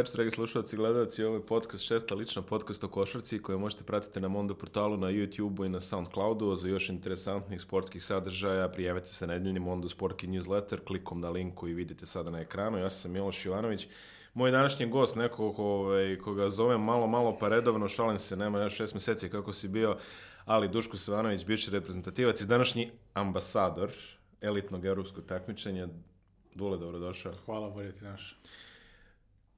večer, dragi slušalci i gledalci. Ovo je podcast šesta lična podcast o košarci koje možete pratiti na Mondo portalu, na YouTube-u i na Soundcloudu. Za još interesantnih sportskih sadržaja prijavite se na nedeljni Mondo Sportki newsletter klikom na link koji vidite sada na ekranu. Ja sam Miloš Jovanović. Moj današnji gost, neko ko, ovaj, koga zovem malo, malo pa redovno, šalim se, nema još šest meseci kako si bio, ali Duško Svanović, bivši reprezentativac i današnji ambasador elitnog evropskog takmičenja. Dule, dobrodošao. Hvala, bolje ti naš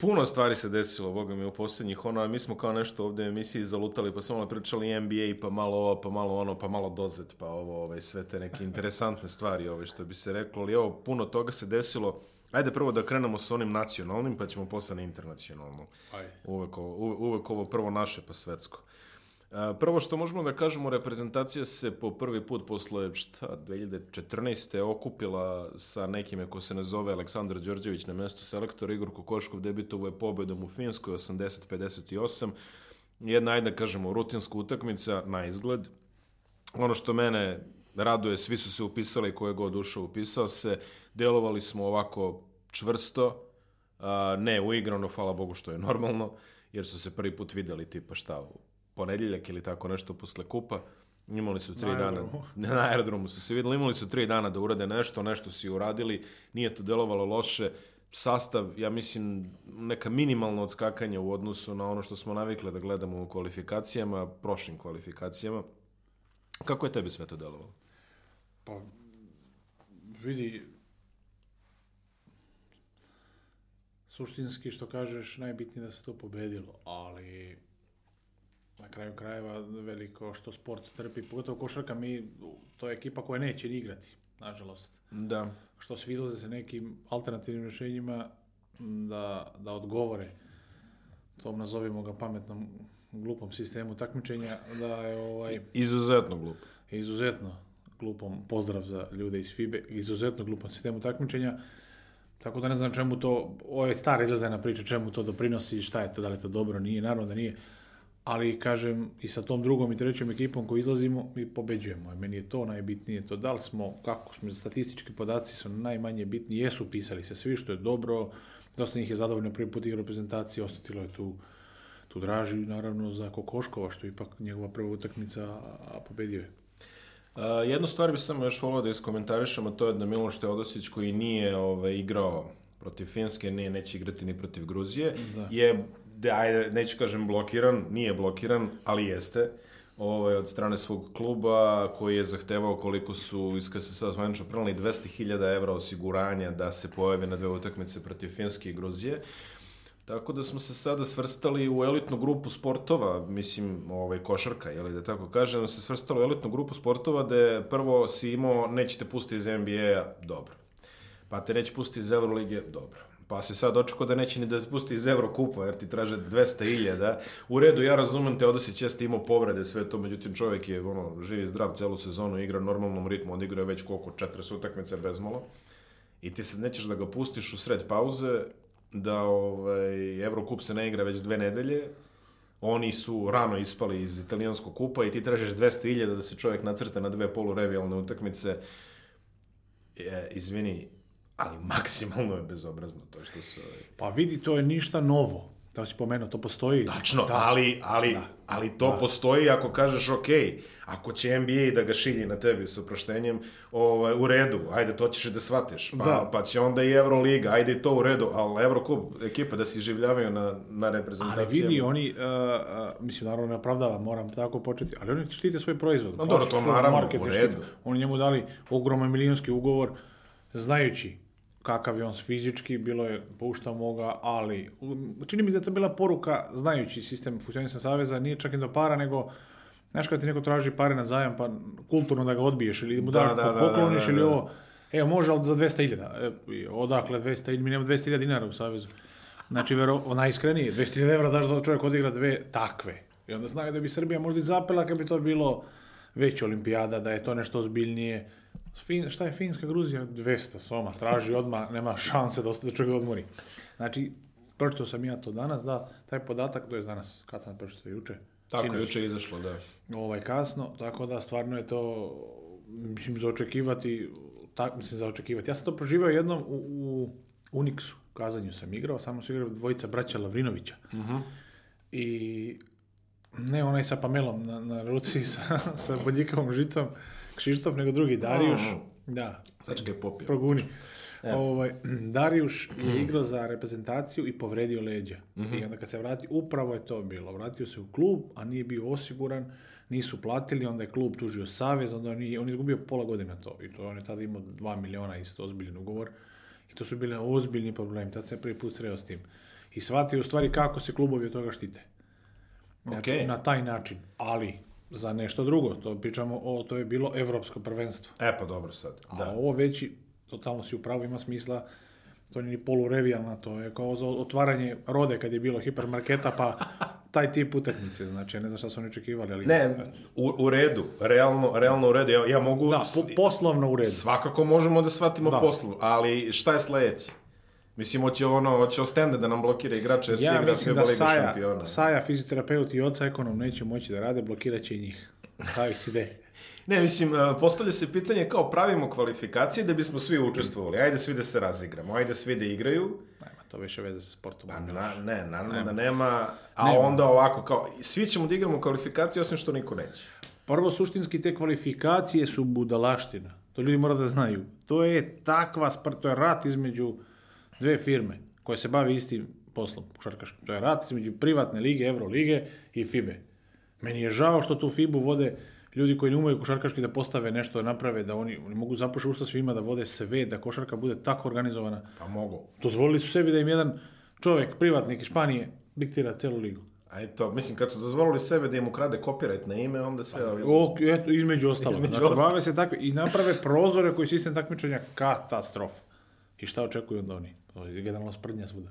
puno stvari se desilo, boga mi, u posljednjih ono, mi smo kao nešto ovdje u emisiji zalutali, pa smo ono pričali NBA, pa malo ovo, pa malo ono, pa malo dozet, pa ovo, ovaj, sve te neke interesantne stvari, ovaj, što bi se reklo, ali evo, puno toga se desilo. Ajde prvo da krenemo s onim nacionalnim, pa ćemo posle na internacionalno. Uvek, uvek, uvek ovo prvo naše, pa svetsko. Prvo što možemo da kažemo, reprezentacija se po prvi put posle šta, 2014. okupila sa nekime ko se ne zove Aleksandar Đorđević na mestu selektora, Igor Kokoškov debitovo je pobedom u Finskoj 80-58. Jedna, ajde da kažemo, rutinska utakmica na izgled. Ono što mene raduje, svi su se upisali, koje god ušao upisao se, delovali smo ovako čvrsto, ne uigrano, hvala Bogu što je normalno, jer su se prvi put videli tipa šta u ponedeljak ili tako nešto posle kupa, imali su tri na dana, na aerodromu su se videli, imali su tri dana da urade nešto, nešto su uradili, nije to delovalo loše, sastav, ja mislim, neka minimalna odskakanja u odnosu na ono što smo navikli da gledamo u kvalifikacijama, prošlim kvalifikacijama. Kako je tebi sve to delovalo? Pa, vidi, suštinski što kažeš, najbitnije da se to pobedilo, ali na kraju krajeva veliko što sport trpi, pogotovo košarka, mi, to je ekipa koja neće ni igrati, nažalost. Da. Što se izlaze sa nekim alternativnim rješenjima da, da odgovore tom nazovimo ga pametnom glupom sistemu takmičenja da je ovaj izuzetno glup. Izuzetno glupom pozdrav za ljude iz FIBE, izuzetno glupom sistemu takmičenja. Tako da ne znam čemu to, ove stare izlazena priča, čemu to doprinosi, šta je to, da li je to dobro, nije, naravno da nije ali kažem i sa tom drugom i trećom ekipom koju izlazimo mi pobeđujemo. Meni je to najbitnije to da li smo, kako smo, statistički podaci su najmanje bitni, jesu pisali se svi što je dobro, dosta njih je zadovoljno prvi put igra reprezentacije, ostatilo je tu tu draži naravno za Kokoškova što je ipak njegova prva utakmica, a pobedio je. Uh, jednu stvar bi samo još volio da iskomentarišemo, to je da Miloš Teodosić koji nije ove, ovaj, igrao protiv Finske, ne, neće igrati ni protiv Gruzije, da. je ajde, neću kažem blokiran, nije blokiran, ali jeste, ovaj, od strane svog kluba koji je zahtevao koliko su iz KSS zvanično prenali 200.000 evra osiguranja da se pojave na dve utakmice protiv Finske i Gruzije. Tako da smo se sada svrstali u elitnu grupu sportova, mislim, ovaj, košarka, je li da tako kažem, se svrstalo u elitnu grupu sportova da prvo si imao, nećete pustiti iz NBA-a, dobro. Pa te neće pustiti iz Euroligije, dobro pa se sad očekao da neće ni da pusti iz Eurokupa, jer ti traže 200.000. U redu, ja razumem te, Odosić jeste imao povrede, sve to, međutim čovjek je ono, živi zdrav celu sezonu, igra normalnom ritmu, on igra već koliko, 40 utakmice bezmalo. I ti sad nećeš da ga pustiš u sred pauze, da ovaj, Eurokup se ne igra već dve nedelje, oni su rano ispali iz italijanskog kupa i ti tražiš 200.000 da se čovjek nacrta na dve polurevijalne utakmice. E, izvini, ali maksimalno je bezobrazno to što se... Ovaj- pa vidi, to je ništa novo. Da si pomenuo, to postoji. Tačno, da. ali, ali, da. ali to da. postoji ako kažeš ok, ako će NBA da ga šilji na tebi sa oproštenjem, ovaj, u redu, ajde, to ćeš da shvateš. Pa, da. pa će onda i Euroliga, ajde to u redu, ali Eurocup, ekipa da se življavaju na, na reprezentacijama. Ali vidi, oni, uh, mislim, naravno ne opravdava, moram tako početi, ali oni štite svoj proizvod. No, dobro, to naravno, u redu. Oni njemu dali ogroman milijonski ugovor, znajući kakav je on fizički, bilo je, pouštamo moga, ali čini mi se da je to bila poruka, znajući sistem funkcionista Saveza, nije čak i do para, nego Znaš kad ti neko traži pare na zajam, pa kulturno da ga odbiješ ili mu da, daš da, pa da, pokloniš da, da, da, ili ovo, evo može, ali za 200.000. E, odakle 200.000, mi nemamo 200.000 dinara u Savezu. Znači, vero, najiskrenije, iskrenije, 200.000 evra daš da čovjek odigra dve takve. I onda znaju da bi Srbija možda i zapela kad bi to bilo veća olimpijada, da je to nešto ozbiljnije. Fin, šta je Finska, Gruzija? 200 soma, traži odmah, nema šanse da, da čovjek odmori. Znači, pročitao sam ja to danas, da, taj podatak, to je danas, kad sam pročitao, juče. Tako, Sinoć, juče je izašlo, da. Ovaj, kasno, tako da stvarno je to, mislim, za očekivati, tak, mislim, za očekivati. Ja sam to proživao jednom u, u Unixu, kazanju sam igrao, samo sam igrao dvojica braća Lavrinovića. Uh mhm. -huh. I ne onaj sa pamelom na, na ruci, sa, sa bodljikavom žicom, Kšištof, nego drugi Darijuš. Da. Sad ga je popio. Proguni. Ja. Ovaj, Darijuš je hmm. igrao za reprezentaciju i povredio leđa. Mm-hmm. I onda kad se vratio, upravo je to bilo. Vratio se u klub, a nije bio osiguran, nisu platili, onda je klub tužio savez, onda on je, on je izgubio pola godine to. I to on je tada imao 2 miliona isto ozbiljen ugovor. I to su bile ozbiljni problemi. Tad se prvi put sreo s tim. I shvatio u stvari kako se klubovi od toga štite. Znači, okay. Na taj način. Ali, za nešto drugo. To pričamo o, to je bilo evropsko prvenstvo. E pa dobro sad. Da. A ovo veći, totalno si upravo, ima smisla, to nije ni polurevijalna, to je kao za otvaranje rode kad je bilo hipermarketa, pa taj tip utakmice, znači ne znam šta su oni očekivali, ali... Ne, u, u redu, realno, realno u redu, ja, ja mogu... Da, po, poslovno u redu. Svakako možemo da shvatimo da. poslu, ali šta je sledeće? Mislim, hoće ono, hoće ostende da nam blokira igrače, jer ja igra sve da Liga Saja, šampiona. Saja, fizioterapeut i oca ekonom neće moći da rade, blokirat će i njih. Pravi si de. ne, mislim, e, postavlja se pitanje kao pravimo kvalifikacije da bismo svi učestvovali. Ajde svi da se razigramo, ajde svi da igraju. Nema to više veze sa sportom. Pa na, ne, naravno da nema. da nema. A nema. onda ovako, kao, svi ćemo da igramo kvalifikacije, osim što niko neće. Prvo, suštinski te kvalifikacije su budalaština. To ljudi mora da znaju. To je takva, to je rat između dve firme koje se bave istim poslom košarkaškim. To je rat između privatne lige, Evrolige i FIBE. Meni je žao što tu FIBU vode ljudi koji ne umeju košarkaški da postave nešto, da naprave, da oni, oni mogu zapušiti usta svima, da vode sve, da košarka bude tako organizovana. Pa mogu. Dozvolili su sebi da im jedan čovjek, privatnik iz Španije, diktira celu ligu. A eto, mislim, kad su dozvolili sebe da im ukrade copyright na ime, onda sve... Pa, ok, eto, između ostalog. Između znači, ostalo. bave se tako i naprave prozore koji sistem takmičenja katastrofa. I šta očekuju onda oni? To je generalno sprdnja svuda.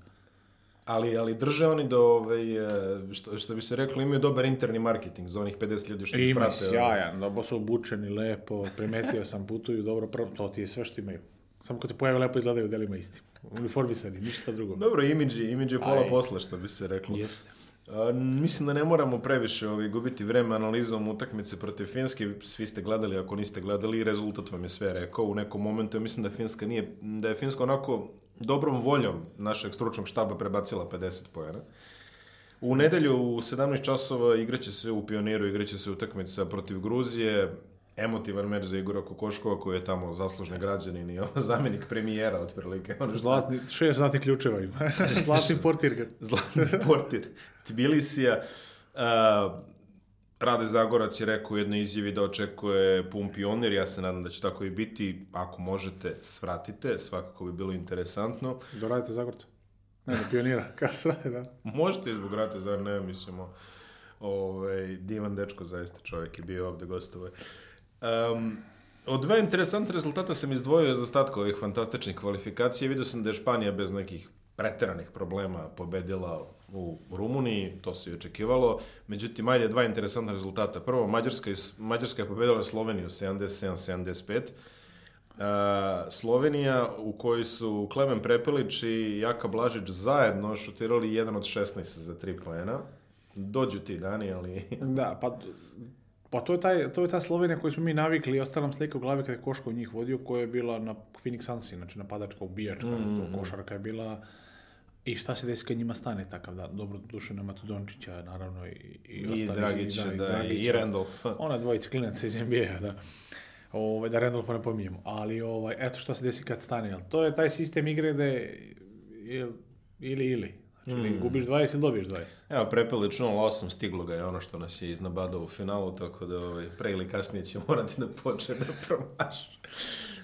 Ali, ali drže oni do, ovaj, e, što, što bi se reklo, imaju dobar interni marketing za onih 50 ljudi što ih prate. Ima ovaj. sjajan, dobro su obučeni, lepo, primetio sam, putuju, dobro, to ti je sve što imaju. Samo kad se pojave lepo izgledaju u delima isti. Uniformisani, ništa drugo. Dobro, imidži, imidži je pola Aj, posla što bi se reklo. Jeste. A, mislim da ne moramo previše ovaj, gubiti vreme analizom utakmice protiv Finske. Svi ste gledali, ako niste gledali, rezultat vam je sve rekao. U nekom momentu ja mislim da Finska nije, da je Finska onako dobrom voljom našeg stručnog štaba prebacila 50 pojena. U nedelju u 17 časova igraće se u Pioniru, igraće se utakmica protiv Gruzije, emotivan meč za Igora Kokoškova koji je tamo zaslužni građanin i zamenik premijera otprilike. Ono Zlatni, šest zlatni ključeva ima. Zlatni portir. Zlatni portir. Tbilisija. Uh, Rade Zagorac je rekao u jednoj izjavi da očekuje pun pionir, ja se nadam da će tako i biti. Ako možete, svratite, svakako bi bilo interesantno. Da Radite Zagorca? Ne, do pionira, kao srade, da. Možete i zbog Rate Zagorca, ne mislimo. ovaj, divan dečko, zaista čovjek je bio ovde gostovo. Ovaj. Um, od dva interesantna rezultata sam izdvojio za ostatka ovih fantastičnih kvalifikacija. Vidio sam da je Španija bez nekih preteranih problema pobedila u Rumuniji, to se i očekivalo. Međutim, ajde, dva interesantna rezultata. Prvo, Mađarska, je, Mađarska je pobedila Sloveniju 77-75. Uh, e, Slovenija u kojoj su Klemen Prepelić i Jaka Blažić zajedno šutirali jedan od 16 za 3 poena. Dođu ti dani, ali... da, pa Pa to je, taj, to je ta Slovenija koju smo mi navikli i ostala nam slika u glavi kada je Koško njih vodio, koja je bila na Phoenix Suns, znači napadačka, ubijačka, mm -hmm. košarka je bila I šta se desi kad njima stane takav dan? Dobro, duše na Matodončića, naravno, i, i, I ostali. Dragić, da, i, da, Dragić, i Randolph. Ona dvojica klinaca iz NBA, da. Ovaj, da Randolfa ne pominjemo. Ali, ovaj, eto šta se desi kad stane. Jel? To je taj sistem igre da je ili, ili. Znači, mm. gubiš 20 ili dobiješ 20. Evo, prepelično 0-8 stiglo ga je ono što nas je iznabadao u finalu, tako da ovaj, pre ili kasnije će morati da počne da promaš.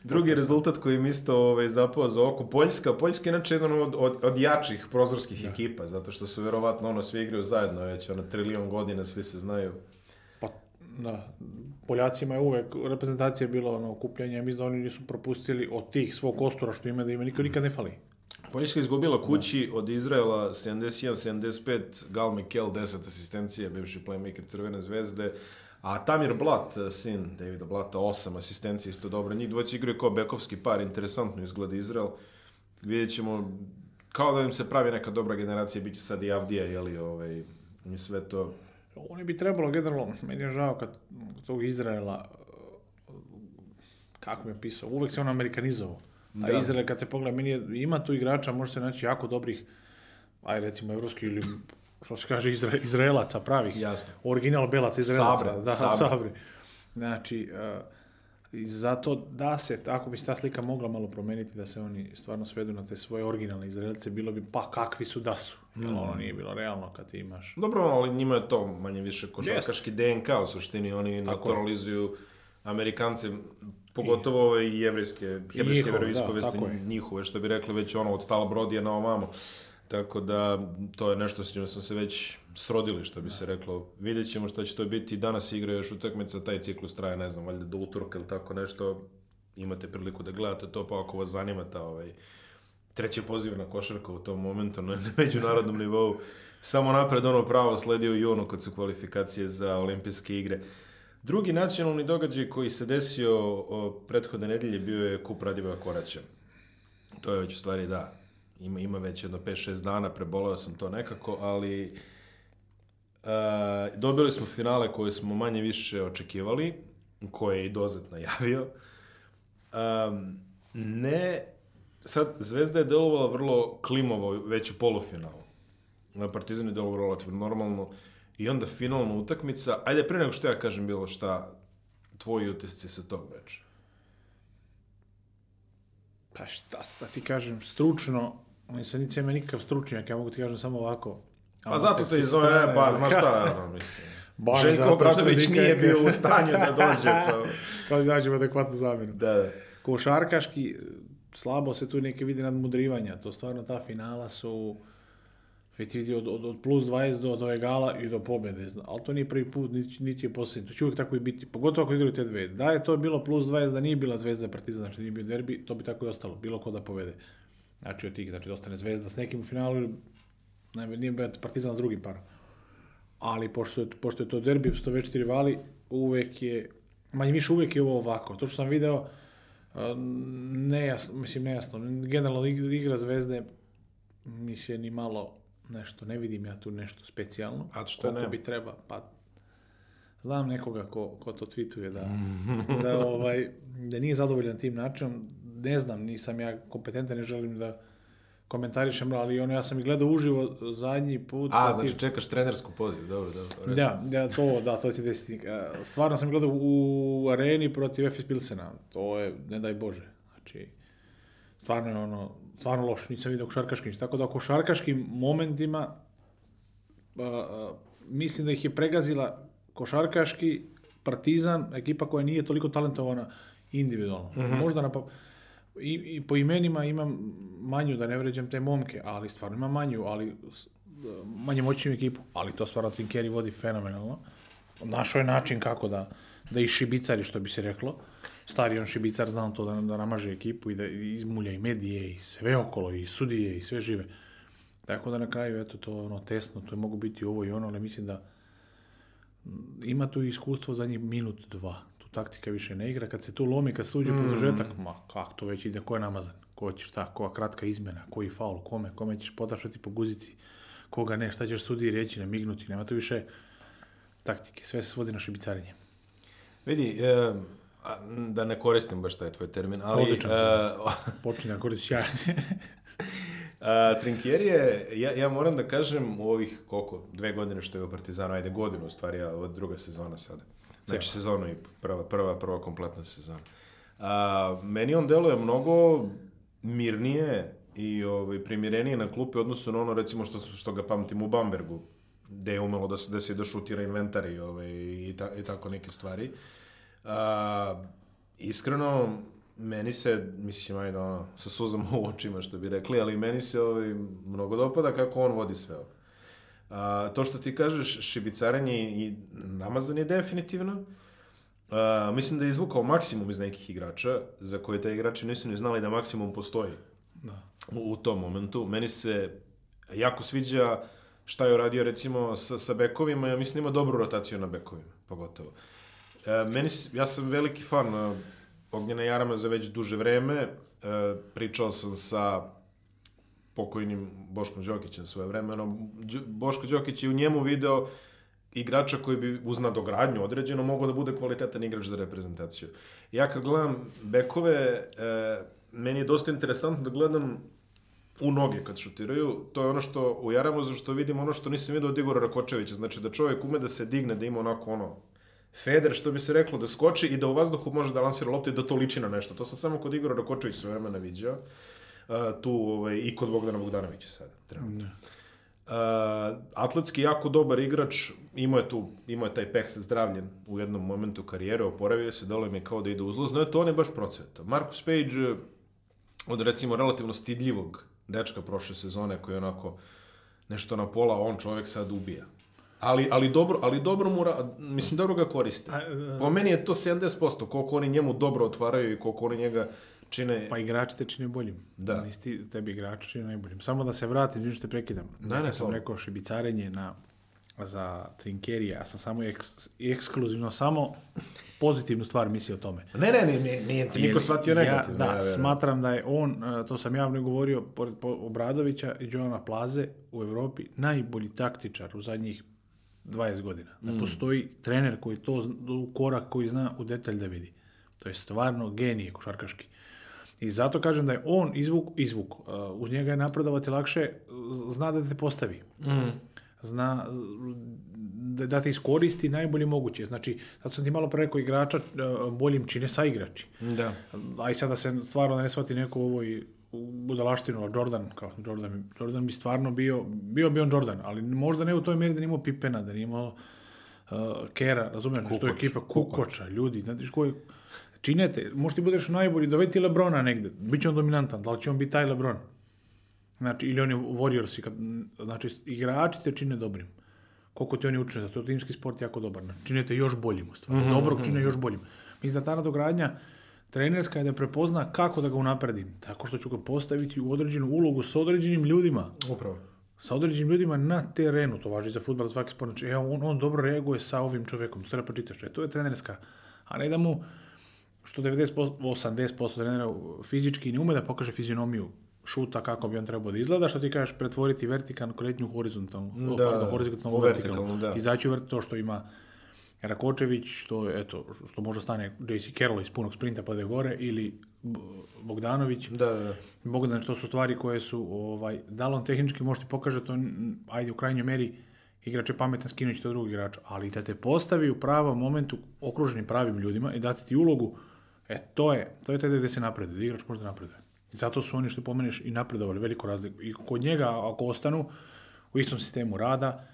Drugi rezultat koji mi isto ovaj, zapao za oko, Poljska. Poljska je inače jedan od, od, od jačih prozorskih da. ekipa, zato što su verovatno ono sve igraju zajedno već, ono trilion godina, svi se znaju. Pa, da, Poljacima je uvek reprezentacija bila ono okupljanje, mi da oni nisu propustili od tih svog kostura što ima da ima, niko nikad ne fali. Poljska je izgubila kući da. od Izraela 71-75, Gal Mikel 10 asistencije, bivši playmaker Crvene zvezde, a Tamir Blat, sin Davida Blata, 8 asistencije, isto dobro. Njih dvojica igraju kao bekovski par, interesantno izgleda Izrael. Vidjet ćemo, kao da im se pravi neka dobra generacija, bit će sad i Avdija, jeli, ovaj, i sve to. Oni bi trebalo, generalno, meni je žao kad tog Izraela, kako mi je pisao, uvek se on amerikanizovao Da. A Izrael kad se pogleda, meni je, ima tu igrača, može se naći jako dobrih, aj recimo evropski ili što se kaže izra, Izraelaca pravih. Jasno. Original Belac Izraelaca. Sabre. Da, sabre. sabre. Znači, uh, i zato da se, ako bi se ta slika mogla malo promeniti, da se oni stvarno svedu na te svoje originalne Izraelce, bilo bi pa kakvi su da su. Jer mm. ono nije bilo realno kad ti imaš... Dobro, ali njima je to manje više košarkaški DNK u suštini, oni Tako. naturalizuju... Je Amerikanci, pogotovo I, ove i jevrijske, hebrejske da, veroispovesti da, njihove, što bi rekli već ono od Tal Brodija na ovamo. Tako da, to je nešto s njima smo se već srodili, što bi da. se reklo. Vidjet ćemo šta će to biti. Danas igra još utakmica, taj ciklus traje, ne znam, valjda do utorka ili tako nešto. Imate priliku da gledate to, pa ako vas zanima ta ovaj, treći poziv na košarku u tom momentu na međunarodnom nivou, samo napred ono pravo sledio i ono kad su kvalifikacije za olimpijske igre. Drugi nacionalni događaj koji se desio prethodne nedelje bio je kup Radiva Koraća. To je već u stvari da, ima, ima već jedno 5-6 dana, prebolao sam to nekako, ali uh, dobili smo finale koje smo manje više očekivali, koje je i Dozet najavio. Um, ne, sad Zvezda je delovala vrlo klimovo već u polufinalu. Partizan je delovao relativno normalno i onda finalna utakmica. Ajde, pre nego što ja kažem bilo šta, tvoji utisci sa tog meča. Pa šta da ti kažem, stručno, nisam niti me nikakav stručnjak, ja mogu ti kažem samo ovako. Pa zato te izove, strane, e, pa ovaj. znaš šta, ja, mislim. Baš Željko Obradović nije bio u stanju da dođe. Pa. Kao da nađemo adekvatnu zamenu. Da, da. Košarkaški, slabo se tu neke vidi nadmudrivanja. To stvarno ta finala su Već vidi od, od, od plus 20 do, do egala i do pobjede. Ali to nije prvi put, niti, niti je posljednji. To će uvijek tako i biti. Pogotovo ako igraju te dve. Da je to bilo plus 20, da nije bila zvezda partizan, znači nije bio derbi, to bi tako i ostalo. Bilo ko da pobede. Znači od tih, znači da ostane zvezda s nekim u finalu, ne, nije bio partizan s drugim parom. Ali pošto pošto je to derbi, pošto već ti rivali, uvek je, manje više uvek je ovo ovako. To što sam video, nejasno, mislim nejasno, generalno igra zvezde mi se ni malo nešto, ne vidim ja tu nešto specijalno. A što ne? bi treba, pa znam nekoga ko, ko to tweetuje da, da, ovaj, da nije zadovoljan tim načinom, ne znam, nisam ja kompetentan, ne želim da komentarišem, ali ono, ja sam i gledao uživo zadnji put. A, znači ti... čekaš trenersku poziv, dobro, dobro. Da, da, to, da, to će desiti. Stvarno sam gledao u areni protiv FS Pilsena, to je, ne daj Bože, znači stvarno je ono, stvarno loš, nisam vidio košarkaški ništa. Tako da košarkaškim momentima uh, mislim da ih je pregazila košarkaški Partizan, ekipa koja nije toliko talentovana individualno. Uh mhm. -huh. Možda na pa, i, i po imenima imam manju, da ne vređam te momke, ali stvarno imam manju, ali manje moćniju ekipu, ali to stvarno Trinkeri vodi fenomenalno. Našao je način kako da, da i šibicari, što bi se reklo stari on šibicar znao to da, da namaže ekipu i da izmulja i medije i sve okolo i sudije i sve žive. Tako da na kraju, eto, to ono tesno, to je mogu biti ovo i ono, ali mislim da ima tu iskustvo za njih minut, dva. Tu taktika više ne igra. Kad se tu lomi, kad se uđe mm. produžetak, ma kak to već ide, ko je namazan, ko će šta, da, koja kratka izmena, koji faul, kome, kome ćeš potašati po guzici, koga ne, šta ćeš sudiji reći, namignuti, nema tu više taktike. Sve se svodi na šibicarenje. Vidi, um da ne koristim baš taj tvoj termin, ali... Odličan. Uh, Počinje da koristiš ja. uh, Trinkier je, ja, ja moram da kažem, u ovih koliko, dve godine što je u Partizanu, ajde godinu u stvari, a od druga sezona sada. Znači da. sezonu i prva, prva, prva kompletna sezona. Uh, meni on deluje mnogo mirnije i ovaj, primirenije na klupi odnosu na ono recimo što, što ga pamtim u Bambergu, gde je umelo da se, da se došutira inventar i, ovaj, i, ta, i tako neke stvari. Uh, A, iskreno, meni se, mislim, ajde, ono, sa suzom u očima, što bi rekli, ali meni se ovaj, mnogo dopada kako on vodi sve ovo. A, to što ti kažeš, šibicaranje i namazan je definitivno. A, mislim da je izvukao maksimum iz nekih igrača, za koje te igrači nisu ni znali da maksimum postoji da. U, u tom momentu. Meni se jako sviđa šta je uradio recimo sa, sa bekovima, ja mislim da ima dobru rotaciju na bekovima, pogotovo. E, meni, ja sam veliki fan e, Ognjena Jarama za već duže vreme. E, pričao sam sa pokojnim Boškom Đokićem svoje vremeno. Boško Đokić je u njemu video igrača koji bi uz nadogradnju određeno mogao da bude kvalitetan igrač za reprezentaciju. Ja kad gledam bekove, meni je dosta interesantno da gledam u noge kad šutiraju. To je ono što u Jaramozu što vidim, ono što nisam vidio od Igora Rakočevića. Znači da čovjek ume da se digne, da ima onako ono Feder, što bi se reklo, da skoči i da u vazduhu može da lansira loptu i da to liči na nešto. To sam samo kod Igora Rakočević sve vremena viđao. Uh, tu ovaj, i kod Bogdana Bogdanovića sada. Trenutno. Da. Uh, atletski jako dobar igrač, imao je, tu, imao je taj peh sa zdravljem u jednom momentu karijere, oporavio se, dalo mi kao da ide uzlazno, je to on je baš procveto. Marcus Page eh, od recimo relativno stidljivog dečka prošle sezone koji je onako nešto na pola, on čovek sad ubija. Ali, ali, dobro, ali dobro mu, mislim, dobro ga koriste. E, po meni je to 70%, koliko oni njemu dobro otvaraju i koliko oni njega čine... Pa igrači te čine boljim. Da. Isti tebi igrači čine najboljim. Samo da se vratim, vidim što da te prekidam. Ne, ne, sam rekao šibicarenje na, za Trinkerije, ja sam samo eks, ekskluzivno samo pozitivnu stvar mislio o tome. Ne, ne, ne, ne nije ti niko shvatio negativno. Da, ja, da, ne, smatram da je on, e, to sam javno govorio, pored Obradovića i Đovana Plaze u Evropi, najbolji taktičar u zadnjih 20 godina. Da mm. postoji trener koji to u korak koji zna u detalj da vidi. To je stvarno genije košarkaški. I zato kažem da je on izvuk, izvuk. Uh, uz njega je napredovati lakše, zna da te postavi. Mm. Zna da, da te iskoristi najbolje moguće. Znači, sad sam ti malo pre rekao igrača uh, boljim čine sa igrači. Da. Aj sad da se stvarno ne shvati neko ovo i budalaštinu, a Jordan, kao Jordan, Jordan bi stvarno bio, bio bi on Jordan, ali možda ne u toj meri da nije imao Pipena, da nije imao uh, Kera, razumiješ, što da je ekipa Kukoča, Kukoča, ljudi, znači koji činete, možda ti budeš najbolji, doveti Lebrona negde, bit će on dominantan, da li će on biti taj Lebron? Znači, ili oni Warriorsi, kad, znači, igrači te čine dobrim. Koliko ti oni učine, zato je timski sport jako dobar. Znači, čine još boljim, u stvari. Mm -hmm. Dobrog mhm, čine mhm. još boljim. Mislim da ta nadogradnja, uh, trenerska je da prepozna kako da ga unapredim. Tako što ću ga postaviti u određenu ulogu sa određenim ljudima. Upravo. Sa određenim ljudima na terenu, to važi za futbal, svaki sport. Znači, evo, on, on dobro reaguje sa ovim čovekom. to treba počitaš. E, to je trenerska. A ne da mu, što 90%, 80% trenera fizički ne ume da pokaže fizionomiju šuta kako bi on trebao da izgleda, što ti kažeš pretvoriti vertikalnu kretnju horizontalnu, da, pardon, horizontalnu vertikalnu, vertikalnu da. izaći u to što ima Rakočević, što, eto, što može stane JC Carroll iz punog sprinta pa da je gore, ili Bogdanović. Da, da. da. Bogdan, što su stvari koje su, ovaj, da li on tehnički može ti pokaže to, ajde u krajnjoj meri, igrač je pametan, skinući to drugi igrač, ali da te postavi u pravom momentu okruženim pravim ljudima i dati ti ulogu, e, to je, to je tada gde se napreduje, da igrač može da napreduje. Zato su oni što pomeneš i napredovali, veliko razliku. I kod njega, ako ostanu u istom sistemu rada,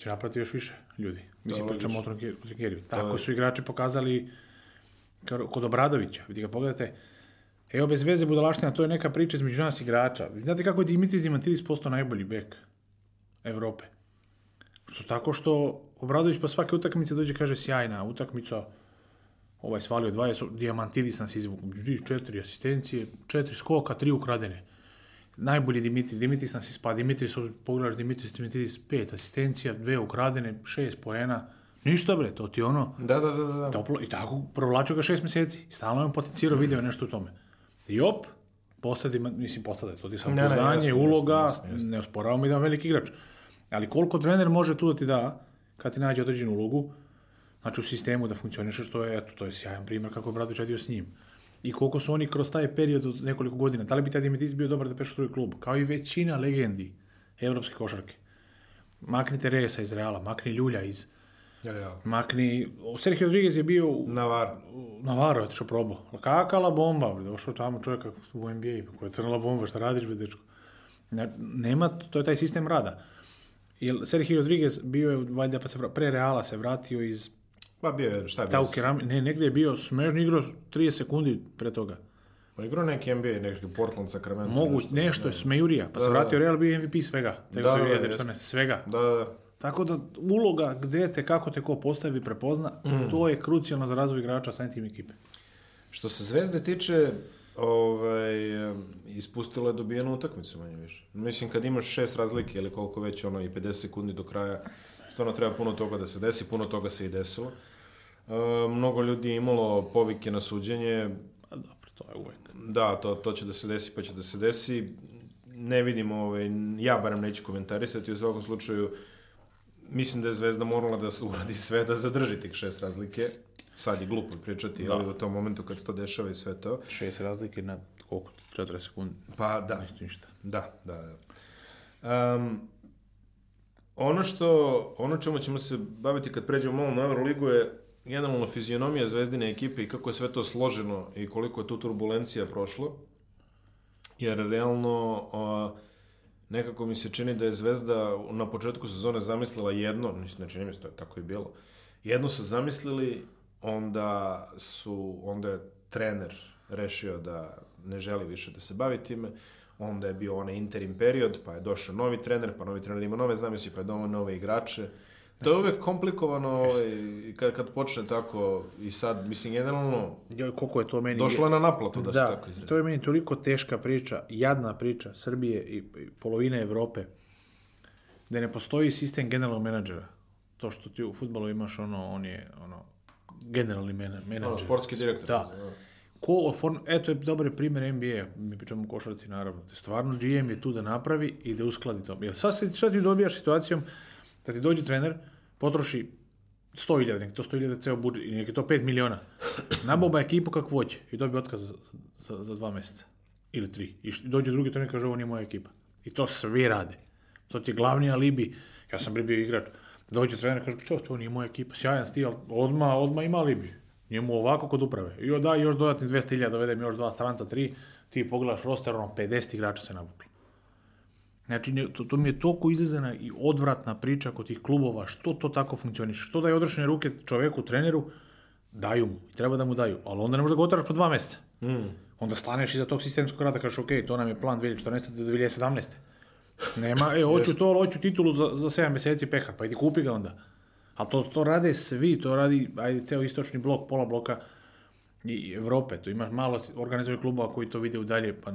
će napraviti još više ljudi. Mislim, da, pričamo o Tronkeriju. Da, tako su igrači pokazali kod Obradovića. Vidite ga pogledajte, evo bez veze budalaština, to je neka priča između nas igrača. Znate kako je Dimitris Dimantidis postao najbolji bek Evrope? Što tako što Obradović po svake utakmice dođe kaže sjajna utakmica, ovaj svalio 20, Dijamantidis nas izvuku. Četiri asistencije, četiri skoka, tri ukradene najbolji Dimitri. Dimitris nas ispa. Dimitris, pogledaš Dimitris, Dimitris, pet asistencija, dve ukradene, šest poena. Ništa bre, to ti ono... Da, da, da. da. Toplo, I tako provlačio ga šest meseci, Stalno je potencirao, mm. video nešto u tome. I op, postade, mislim, postade, to ti sam ne, poznanje, ne, uloga, jasno, jasno, ne osporava mi da je veliki igrač. Ali koliko trener može tu da ti da, kad ti nađe određenu ulogu, znači u sistemu da funkcioniše, što je, eto, to je sjajan primjer kako je Bradović radio s njim i koliko su oni kroz taj period od nekoliko godina, da li bi taj Dimitis bio dobar da peše drugi klub, kao i većina legendi evropske košarke. Makni Teresa iz Reala, makni Ljulja iz... Ja, ja. Makni... Sergio Rodriguez je bio... Navarro. Navarro je otišao probao. Kakala bomba, bre, došao tamo čovjek u NBA, pa koja je crnala bomba, šta radiš, bre, dečko? Nema, to je taj sistem rada. Jer Sergio Rodriguez bio je, valjda, pa se pre Reala se vratio iz Pa bio je, šta je bio? Da, u kerami... ne, negde je bio smežni igro 30 sekundi pre toga. Pa igro neki NBA, neki Portland, Sacramento. Mogu, nešto, nešto je da. smejurija, pa da, se da, vratio da. Real, bio MVP svega. Tega da, da, da, da, svega. Da, da, Tako da uloga gde te, kako te ko postavi, prepozna, mm. to je krucijalno za razvoj igrača sa tim ekipe. Što se Zvezde tiče, ovaj, ispustila je dobijenu utakmicu manje više. Mislim, kad imaš šest razlike ili koliko već, ono, i 50 sekundi do kraja, stvarno treba puno toga da se desi, puno toga se i desilo. E, mnogo ljudi je imalo povike na suđenje. A dobro, to je uvek. Da, to, to će da se desi, pa će da se desi. Ne vidimo, ovaj, ja barem neću komentarisati, u svakom slučaju mislim da je Zvezda morala da se uradi sve da zadrži tih šest razlike. Sad je glupo pričati, da. ali u tom momentu kad se to dešava i sve to. Šest razlike na koliko? 4 sekundi? Pa da. Nešto ništa. Da, da, da. Um, ono što, ono čemu ćemo se baviti kad pređemo malo na Euroligu je generalno fizionomija zvezdine ekipe i kako je sve to složeno i koliko je tu turbulencija prošlo. Jer realno a, nekako mi se čini da je Zvezda na početku sezone zamislila jedno, mislim, ne znači, čini mi se to je tako i bilo. Jedno su zamislili, onda su onda je trener rešio da ne želi više da se bavi time onda je bio onaj interim period, pa je došao novi trener, pa novi trener ima nove zamisli, pa je doma nove igrače. To je uvek komplikovano ovaj, kad, kad počne tako i sad, mislim, generalno... Joj, koliko je to meni... Došlo je na naplatu da, da se tako izrezi. to je meni toliko teška priča, jadna priča Srbije i, i polovine Evrope, da ne postoji sistem generalnog menadžera. To što ti u futbalu imaš, ono, on je, ono, generalni menadžer. Ono, sportski direktor. Da. da. Ko oform... Eto je dobar primjer NBA, mi pričamo o košarci naravno. Da stvarno GM je tu da napravi i da uskladi to. Jer sad, sad ti dobijaš situacijom, Da ti dođe trener, potroši 100.000, nek to 100.000 ceo budžet, nek je to 5 miliona. Naboba ekipu kako hoće i dobije otkaz za, za, za dva meseca ili tri. I dođe drugi trener i kaže ovo nije moja ekipa. I to svi rade. To ti je glavni alibi. Ja sam bio igrač. Dođe trener i kaže to, to nije moja ekipa. Sjajan sti, ali odma, odma ima alibi. Njemu ovako kod uprave. I da još dodatni 200.000, dovedem još dva stranca, tri. Ti pogledaš roster, ono 50 igrača se nabuklo. Znači, to, to mi je toliko izazena i odvratna priča kod tih klubova, što to tako funkcioniše, što daju odrešene ruke čoveku, treneru, daju mu, i treba da mu daju, ali onda ne može da otvaraš po dva mjeseca. Mm. Onda staneš iza tog sistemskog rada, kažeš, ok, to nam je plan 2014. do 2017. Nema, e, hoću to, ali hoću titulu za, za 7 mjeseci peha, pa idi kupi ga onda. Ali to, to rade svi, to radi, ajde, ceo istočni blok, pola bloka, i Evrope, to imaš malo organizovanih klubova koji to vide u dalje, pa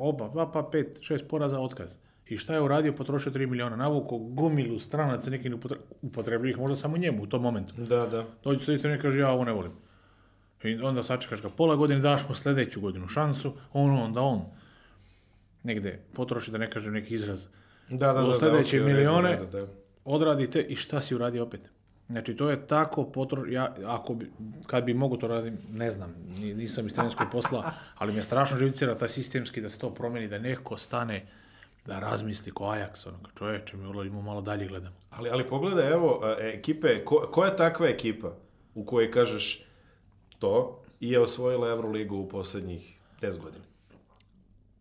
oba, pa, pa pet, šest poraza, otkaz. I šta je uradio? Potrošio 3 miliona. Navuko gomilu stranaca neki ne upotrebljivih, možda samo njemu u tom momentu. Da, da. Dođu se i kaže, ja ovo ne volim. I onda sačekaš ga pola godine, daš mu sljedeću godinu šansu, on onda on negde potroši, da ne kažem neki izraz, da, da, da, da do sljedećeg milione, da, da, da. odradi te i šta si uradio opet? Znači, to je tako potroš... Ja, ako bi, kad bi mogo to radim, ne znam, nisam iz trenerskog posla, ali me strašno živicira taj sistemski da se to promijeni, da neko stane da razmisli ko Ajax, onoga čovječe, mi ulazimo malo dalje gledamo. Ali, ali pogledaj, evo, e, ekipe, ko, koja je takva ekipa u kojoj kažeš to i je osvojila Euroligu u posljednjih 10 godina?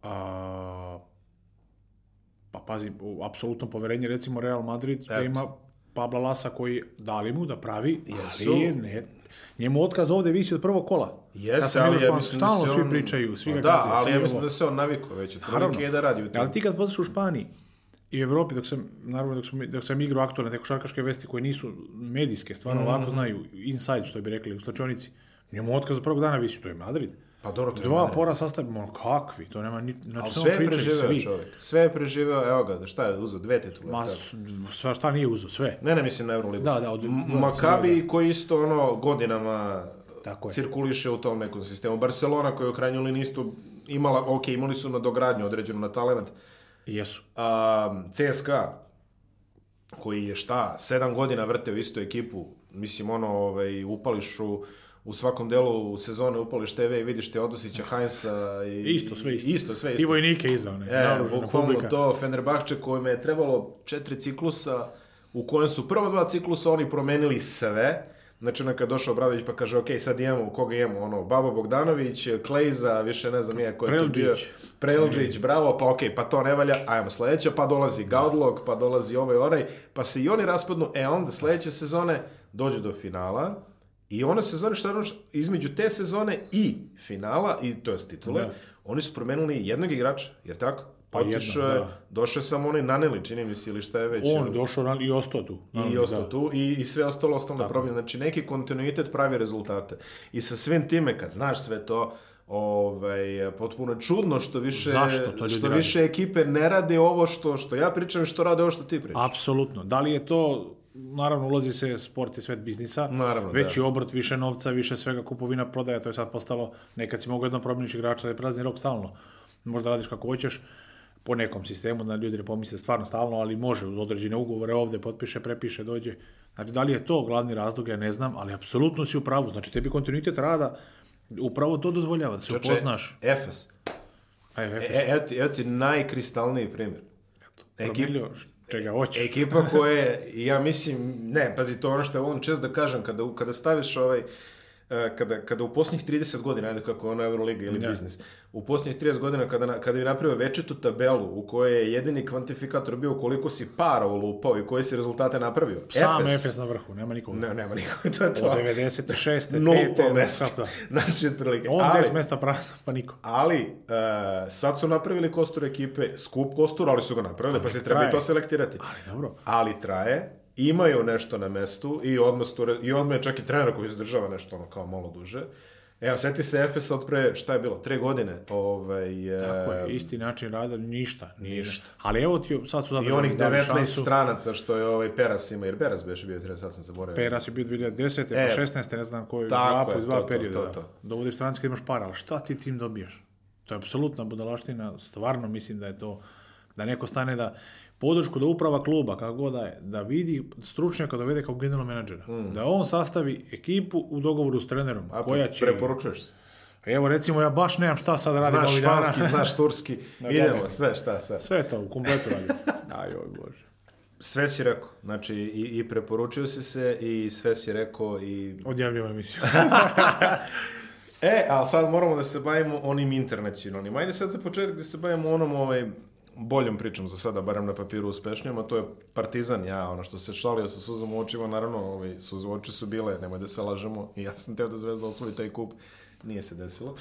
A, pa pazi, apsolutno poverenje recimo Real Madrid da ima Pabla Lasa koji dali mu da pravi, Jesu. ali ne, njemu otkaz ovde više od prvog kola. Jeste, ja ali ja mislim da se on... svi pričaju, svi ga pa da, kaze, ali ja mislim ovo. da se on navikao već, prvike je da radi u tim. Ali ti kad posliš u Španiji, i u Evropi, dok sam, naravno, dok sam, dok sam igrao aktualne te košarkaške vesti koje nisu medijske, stvarno mm -hmm. ovako mhm. znaju, inside, što bi rekli, u slačionici, njemu otkaz od prvog dana visi, to je Madrid. Mm Pa dobro, to Dva pora sastavimo, kakvi, to nema ni... Znači, sve je preživeo svi. čovjek. Sve je preživeo, evo ga, da šta je uzeo, dve titule. Ma, sva, šta nije uzeo, sve. Ne, ne mislim na Euroligu. Da, da, od, Makabi koji isto, ono, godinama Tako je. cirkuliše u tom nekom sistemu. Barcelona koji je u krajnjoj liniji isto imala, ok, imali su na dogradnju određenu na talent. Jesu. A, CSKA, koji je šta, sedam godina vrteo istu ekipu, mislim, ono, ovaj, upališu u svakom delu sezone upališ TV i vidiš te Odosića, Heinza i... Isto, sve isto. Isto, sve isto. I vojnike iza one, e, bukvalno to, Fenerbahče kojima je trebalo četiri ciklusa, u kojem su prva dva ciklusa oni promenili sve. Znači, ono kad došao Obradović pa kaže, ok, sad imamo, koga imamo, ono, Baba Bogdanović, Klejza, više ne znam nije ko je Prelđić. bio. Prelđić, e. bravo, pa ok, pa to ne valja, ajmo sledeća, pa dolazi Gaudlog, pa dolazi ovaj oraj, pa se i oni raspadnu, e onda sledeće sezone dođu do finala, I ona sezona šta između te sezone i finala, i to je titule, da. oni su promenili jednog igrača, jer tako? Pa Otišao je, da. došao sam onaj Naneli, čini mi se, ili šta je već. On je došao Naneli i ostao tu. I ostao da. tu i, i sve ostalo ostalo na problem. Znači, neki kontinuitet pravi rezultate. I sa svim time, kad znaš sve to, ovaj, potpuno čudno što više, Zašto što radi? više ekipe ne rade ovo što, što ja pričam i što rade ovo što ti pričaš. Apsolutno. Da li je to naravno ulazi se sport i svet biznisa, naravno, da. veći da. obrt, više novca, više svega kupovina, prodaja, to je sad postalo, nekad si mogao jednom promeniš igrača da je prazni rok stalno, možda radiš kako hoćeš, po nekom sistemu, da ljudi ne pomisle stvarno stalno, ali može uz određene ugovore ovde, potpiše, prepiše, dođe. Znači, da li je to glavni razlog, ja ne znam, ali apsolutno si u pravu. Znači, tebi kontinuitet rada upravo to dozvoljava, da se Čoče, upoznaš. Efes. Aj, Efes. E, e evo ti najkristalniji primjer. Eto, Ekip, čega hoćeš. Ekipa koja je, ja mislim, ne, pazi, to ono što je on čest da kažem, kada, kada staviš ovaj, uh, E, kada, kada u posljednjih 30 godina, ajde kako ona Euroliga ili ja. Da. biznis, u posljednjih 30 godina kada, kada bi napravio večitu tabelu u kojoj je jedini kvantifikator bio koliko si para ulupao i koje si rezultate napravio. Sam Efes, Efes na vrhu, nema nikoga. Ne, nema nikoga, to je to. Od 96. Nulto mesto. Znači, otprilike. On ali, 10 mesta prazna, pa niko. Ali, uh, sad su napravili kostur ekipe, skup kostur, ali su ga napravili, ali pa se treba i to selektirati. Ali, dobro. Ali traje, imaju nešto na mestu i odmah, sture, i odmah je čak i trener koji izdržava nešto ono kao malo duže. Evo, seti se Efes od pre, šta je bilo, tre godine. Ovaj, e, Tako je, isti način rada, ništa. Ništa. Ali evo ti, sad su zadržali. I onih 19 stranaca što je ovaj Peras ima, jer Peras beš bio, treba, sad sam zaboravio. Peras je bio 2010. Pa e, pa 16. ne znam koji, dva po dva perioda. To, da. to, to. Da Dovodiš stranci kad da imaš para, ali šta ti tim dobijaš? To je apsolutna budalaština, stvarno mislim da je to, da neko stane da, podršku da uprava kluba, kako god da je, da vidi stručnjaka da vede kao generalnog menadžera. Mm. Da on sastavi ekipu u dogovoru s trenerom. A, koja će... Preporučuješ se? Evo recimo ja baš nemam šta sad radim znaš ovih dana. Znaš španski, znaš turski, no, idemo, dobro. sve šta sad. Sve to, u kompletu radim. Ajoj bože. Sve si rekao, znači i, i preporučio si se i sve si rekao i... Odjavljujem emisiju. e, ali sad moramo da se bavimo onim internacionalnim. Ajde sad za početak da se bavimo onom ovaj, boljom pričom za sada, barem na papiru uspešnijom, a to je Partizan, ja, ono što se šalio sa suzom u očima, naravno, ovaj, suze u oči su bile, nemoj da se lažemo, ja sam teo da Zvezda osvoji taj kup, nije se desilo,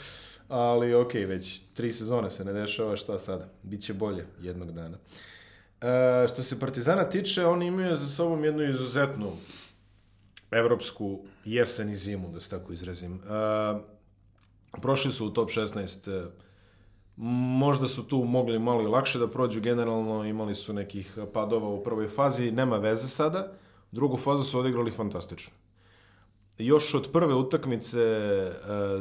ali ok, već tri sezone se ne dešava, šta sada, Biće bolje jednog dana. E, što se Partizana tiče, oni imaju za sobom jednu izuzetnu evropsku jesen i zimu, da se tako izrazim. E, prošli su u top 16 e, Možda su tu mogli malo i lakše da prođu, generalno imali su nekih padova u prvoj fazi, nema veze sada. Drugu fazu su odigrali fantastično. Još od prve utakmice, e,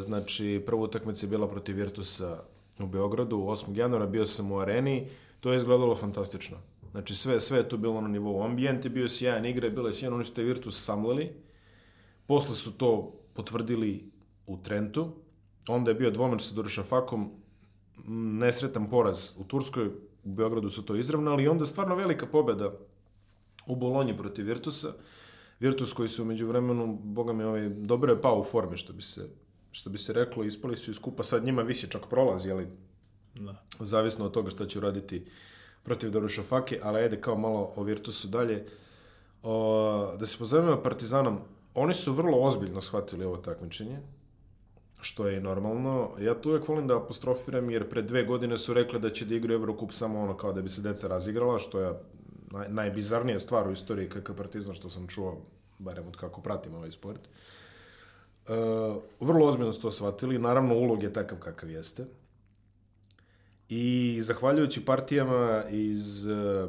znači prva utakmica je bila protiv Virtusa u Beogradu 8. januara, bio sam u areni, to je izgledalo fantastično. Znači sve, sve je tu bilo na nivou. Ambijent je bio sjajan, igra je bila sjajna, oni su te Virtus samlali. Posle su to potvrdili u Trentu. Onda je bio dvomeč sa Duršafakom, nesretan poraz u Turskoj, u Beogradu su to izravnali i onda stvarno velika pobeda u Bolonji protiv Virtusa. Virtus koji su umeđu vremenu, boga mi, ovaj, dobro je pao u formi, što bi se, što bi se reklo, ispali su iz kupa, sad njima više čak prolazi, ali da. zavisno od toga šta će uraditi protiv Dorušafake, ali ajde kao malo o Virtusu dalje. O, da se pozovemo Partizanom, oni su vrlo ozbiljno shvatili ovo takmičenje što je normalno. Ja to uvek volim da apostrofiram jer pre dve godine su rekli da će da igraju Eurocup samo ono kao da bi se deca razigrala, što je naj, najbizarnija stvar u istoriji KK Partizan što sam čuo, barem od kako pratim ovaj sport. E, vrlo ozbiljno su to shvatili, naravno ulog je takav kakav jeste. I zahvaljujući partijama iz, e,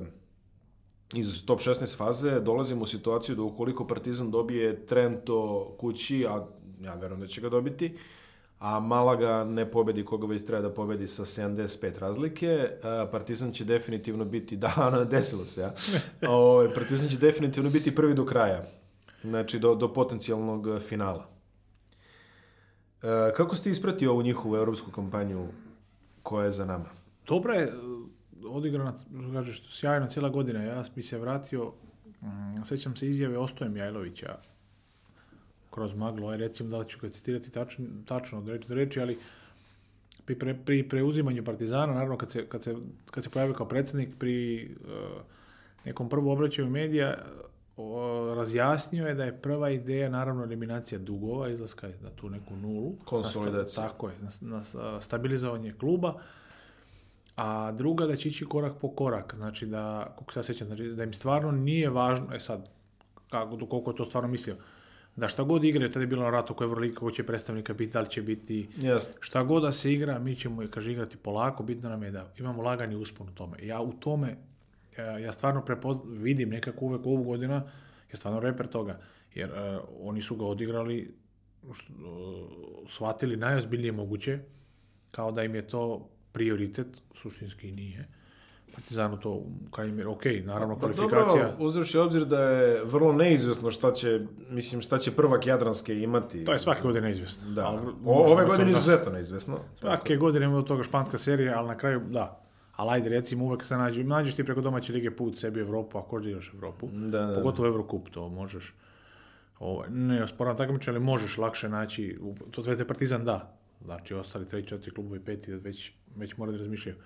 iz top 16 faze dolazimo u situaciju da ukoliko Partizan dobije Trento kući, a ja verujem da će ga dobiti, uh, a Malaga ne pobedi koga već treba da pobedi sa 75 razlike. E, Partizan će definitivno biti, da, desilo se, ja. O, Partizan će definitivno biti prvi do kraja, znači do, do potencijalnog finala. E, Kako ste isprati ovu njihovu evropsku kampanju koja je za nama? Dobra je e, odigrana, kažeš, sjajna cijela godina. Ja mi se vratio, mm, sećam se izjave Ostoje Mijajlovića kroz maglu, aj recimo da li ću ga citirati tačno, tačno od reči do reči, ali pri, pre, pri preuzimanju Partizana, naravno kad se, kad se, kad se pojavio kao predsednik pri uh, nekom prvom obraćaju medija, uh, razjasnio je da je prva ideja naravno eliminacija dugova, izlaska je na tu neku nulu. Konsolidacija. tako je, na, na stabilizovanje kluba. A druga da će ići korak po korak, znači da, kako se ja sećam, znači da im stvarno nije važno, e sad, kako, koliko je to stvarno mislio, da šta god igra, tada je bilo na ratu oko Euroligi, kako će predstavnika biti, da li će biti, yes. šta god da se igra, mi ćemo je, kaže, igrati polako, bitno nam je da imamo lagani uspon u tome. Ja u tome, ja stvarno prepoz... vidim nekako uvek ovu godina, je stvarno reper toga, jer uh, oni su ga odigrali, uh, shvatili najozbiljnije moguće, kao da im je to prioritet, suštinski nije Partizanu to Kajmir, ok, naravno pa kvalifikacija. Dobro, uzevši obzir da je vrlo neizvesno šta će, mislim, šta će prvak Jadranske imati. To je svake godine neizvesno. Da. o, ove godine je da- izuzetno neizvesno. Svake godine ima do toga španska serija, ali na kraju, da. Ali ajde, recimo, uvek se nađe, nađeš ti preko domaće lige put sebi Evropu, ako želiš Evropu. Da, da, da. Pogotovo Evrokup, to možeš. Ovo, ovaj, ne, osporavam takmičenje, ali možeš lakše naći, to Zvezda Partizan da. Znači, ostali 3, 4 klubovi, peti, već, već moraju da razmišljaju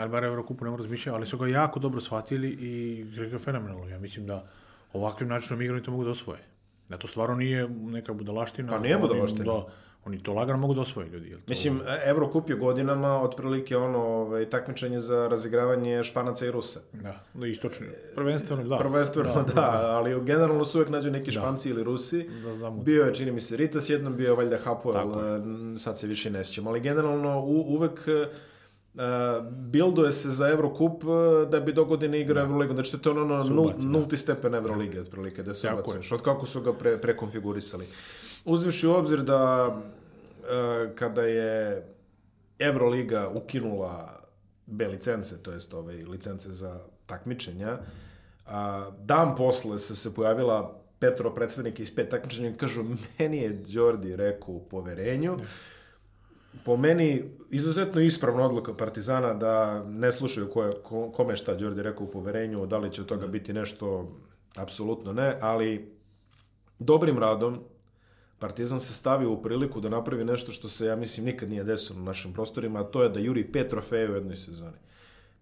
ali bar Eurokupu ne mora razmišljati, ali su ga jako dobro shvatili i igraju fenomenalno. Ja mislim da ovakvim načinom igranja to mogu da osvoje. Da to stvarno nije neka budalaština. Pa nije budalaština. Da, oni to lagano mogu da osvoje ljudi. To... Mislim, Eurokup je godinama otprilike ono ovaj, takmičenje za razigravanje Španaca i Rusa. Da, da istočno. Prvenstveno, da. Prvenstveno, da, da, da ali generalno su uvek nađu neki da. Španci ili Rusi. Da, znamo. Bio je, čini mi se, Ritas jednom, bio je valjda Hapoel, eh, sad se više ne sjećam. Ali generalno u, uvek eh, Eh, builduje se za Eurocup eh, da bi do godine igrao da. Euroligu. Znači to je ono nul, nulti stepen Eurolige otprilike da se ubacuješ. Od kako su ga pre, prekonfigurisali. Uzviši u obzir da eh, kada je Euroliga ukinula B licence, to jest ove licence za takmičenja, a, dan posle se se pojavila Petro predstavnik iz pet takmičenja i kažu meni je Đordi rekao u poverenju. Ne po meni izuzetno ispravna odluka Partizana da ne slušaju ko je, ko, kome šta Đorđe rekao u poverenju, da li će od toga da. biti nešto, apsolutno ne, ali dobrim radom Partizan se stavio u priliku da napravi nešto što se, ja mislim, nikad nije desilo na našim prostorima, a to je da juri pet trofeja u jednoj sezoni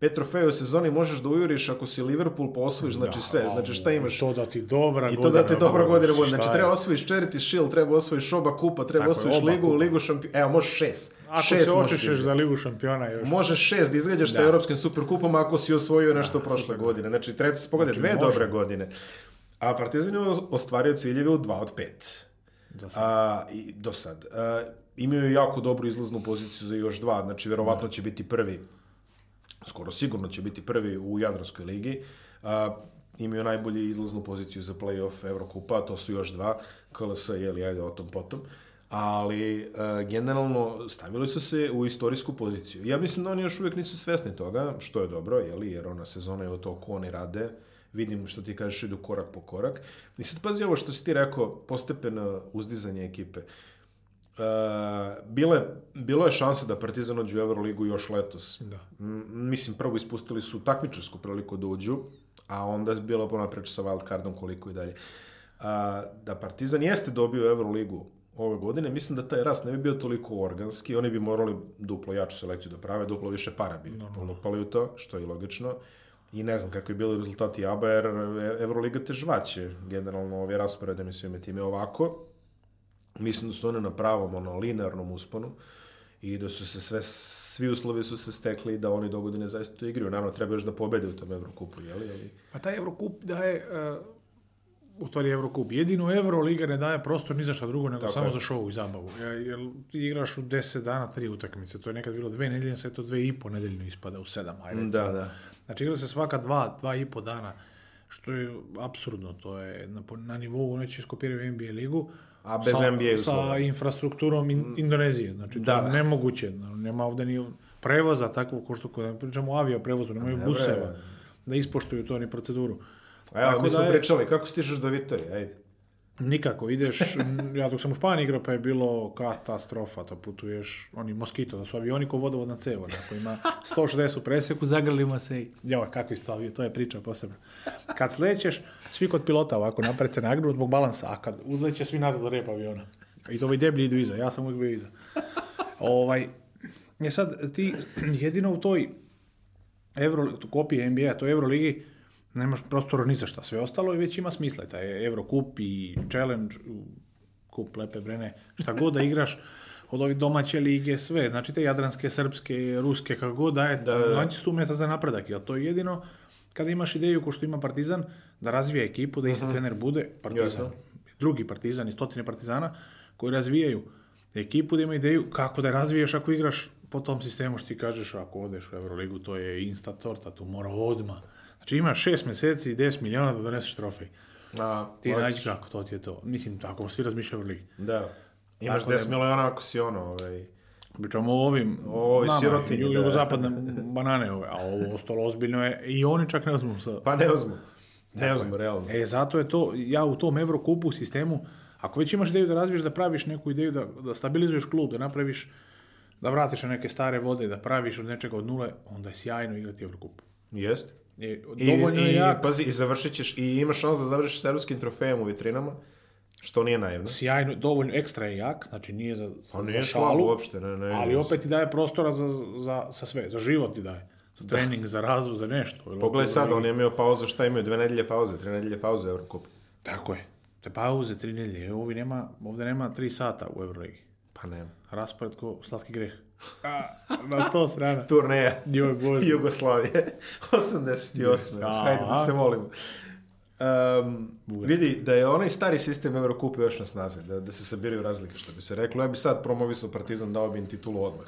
pet trofeja u sezoni možeš da ujuriš ako si Liverpool pa znači da, sve, znači šta imaš? To da ti dobra I to da ti dobra da, godina bude. Znači treba osvojiš Charity Shield, treba osvojiš oba kupa, treba osvojiš je, ligu, kupa. ligu šampiona, evo možeš šest. Ako šest se očešeš za ligu šampiona još. Možeš šest da izgađaš sa da. evropskim superkupom ako si osvojio da, nešto da, prošle super. godine. Znači treba se pogledati znači, dve može. dobre godine. A Partizan je ostvario ciljeve u dva od pet. Do sad. A, i, do sad. A, imaju jako dobru izlaznu poziciju za još dva, znači verovatno će biti prvi skoro sigurno će biti prvi u Jadranskoj ligi. A, imaju najbolji izlaznu poziciju za play-off Evrokupa, to su još dva, KLS, jeli, ajde o tom potom. Ali, e, generalno, stavili su se u istorijsku poziciju. Ja mislim da oni još uvek nisu svesni toga, što je dobro, jeli, jer ona sezona je o to ko oni rade, vidim što ti kažeš, idu korak po korak. I sad pazi ovo što si ti rekao, postepeno uzdizanje ekipe. Uh, Uh, bile, bilo je šanse da Partizan uđe u Euroligu još letos. Da. M mislim, prvo ispustili su takmičarsku priliku da uđu, a onda je bila pona priča sa wildcardom koliko i dalje. A, uh, da Partizan jeste dobio Euroligu ove godine, mislim da taj rast ne bi bio toliko organski, oni bi morali duplo jaču selekciju da prave, duplo više para bi polupali u to, što je i logično. I ne znam kako je bilo rezultati ABA, jer Euroliga te žvaće, generalno ove rasporede, mislim, time ovako mislim da su one na pravom, ono, linearnom usponu i da su se sve, svi uslovi su se stekli da oni dogodine zaista to Naravno, treba još da pobede u tom Evrokupu, jeli? Ali... Pa taj Evrokup daje, uh, u stvari Evrokup, jedino Evroliga ne daje prostor ni za šta drugo, nego Tako samo je. za šovu i zabavu. Jer ti igraš u 10 dana tri utakmice, to je nekad bilo dve nedeljne, sve to dve i po nedeljno ispada u sedam, ajde. Da, da. Znači igra se svaka dva, dva i po dana. Uh, što je absurdno, to je na, na nivou, one će iskopirati NBA ligu, a bez sa, NBA uslova. Sa infrastrukturom in, mm. Indonezije, znači da. to je da. nemoguće, nema ovde ni prevoza takvog, ko što kada pričamo o avio prevozu, nemaju ne, buseva, da ispoštuju to ni proceduru. A evo, Tako mi smo da je... pričali, kako stižeš do Vitorije, ajde. Nikako, ideš, ja dok sam u Španiji igrao pa je bilo katastrofa, to putuješ, oni moskito, da su avioni ko vodovodna na cevo, ako ima 160 u preseku, zagrlima se i, joj, kako isto avio, to je priča posebno. Kad slećeš, svi kod pilota ovako napred se nagru zbog balansa, a kad uzleće svi nazad do repa aviona. I to ovaj deblji idu iza, ja sam uvijek bio iza. Ovaj, je sad, ti jedino u toj Euro, kopije NBA, to Euroligi, nemaš prostora ni za šta. Sve ostalo je već ima smisla. Taj Eurocup i Challenge, kup lepe brene, šta god da igraš, od ovih domaće lige, sve, znači te jadranske, srpske, ruske, kako god daje, da, da, da. 100 mjesta za napredak, jer to je jedino kada imaš ideju ko što ima Partizan, da razvija ekipu, da isti uh mhm. -huh. trener bude Partizan. Jasno. Drugi Partizan i stotine Partizana koji razvijaju ekipu, da ima ideju kako da razviješ ako igraš po tom sistemu što ti kažeš, ako odeš u Euroligu, to je insta torta, tu mora odmah Znači ima 6 meseci i 10 miliona da doneseš trofej. A, ti hoć... nađi kako, to ti je to. Mislim, tako svi razmišljaju u ligi. Da. Imaš tako 10 nema. Da miliona ako si ono, ovaj... Pričamo o ovim, o ovoj sirotinji. Da. Jugozapadne banane ove, a ovo ostalo ozbiljno je, i oni čak ne uzmu. Sa... Pa ne uzmu. Ne uzmu, realno. E, zato je to, ja u tom Evrokupu sistemu, ako već imaš ideju da razviješ, da praviš neku ideju, da, da stabilizuješ klub, da napraviš, da vratiš na neke stare vode, da praviš od nečega od nule, onda je sjajno igrati Evrokup. Jeste. I, dovoljno I, je jako. Pazi, i završit ćeš, i imaš šans da završiš s evropskim trofejem u vitrinama, što nije naivno. Sjajno, dovoljno ekstra je jak, znači nije za, pa nije za šalu, uopšte, ne, ne, ali opet ti daje prostora za, za, za sve, za život ti daje. Za da. trening, da. za razvoj, za nešto. Pogledaj sad, on je imao pauzu, šta imaju, dve nedelje pauze, tri nedelje pauze u Eurocup. Tako je. Te pauze, tri nedelje. Ovi nema, ovde nema tri sata u Euroligi. Pa ne. Raspored ko slatki greh. A, na sto strana. Turneja. Joj, bože. Jugoslavije. 88. Ja, da. Hajde da se volimo. Um, vidi da je onaj stari sistem Eurokupa još na snazi, da, da se sabiraju razlike što bi se reklo. Ja bi sad promovisao Partizan, dao bi im titulu odmah.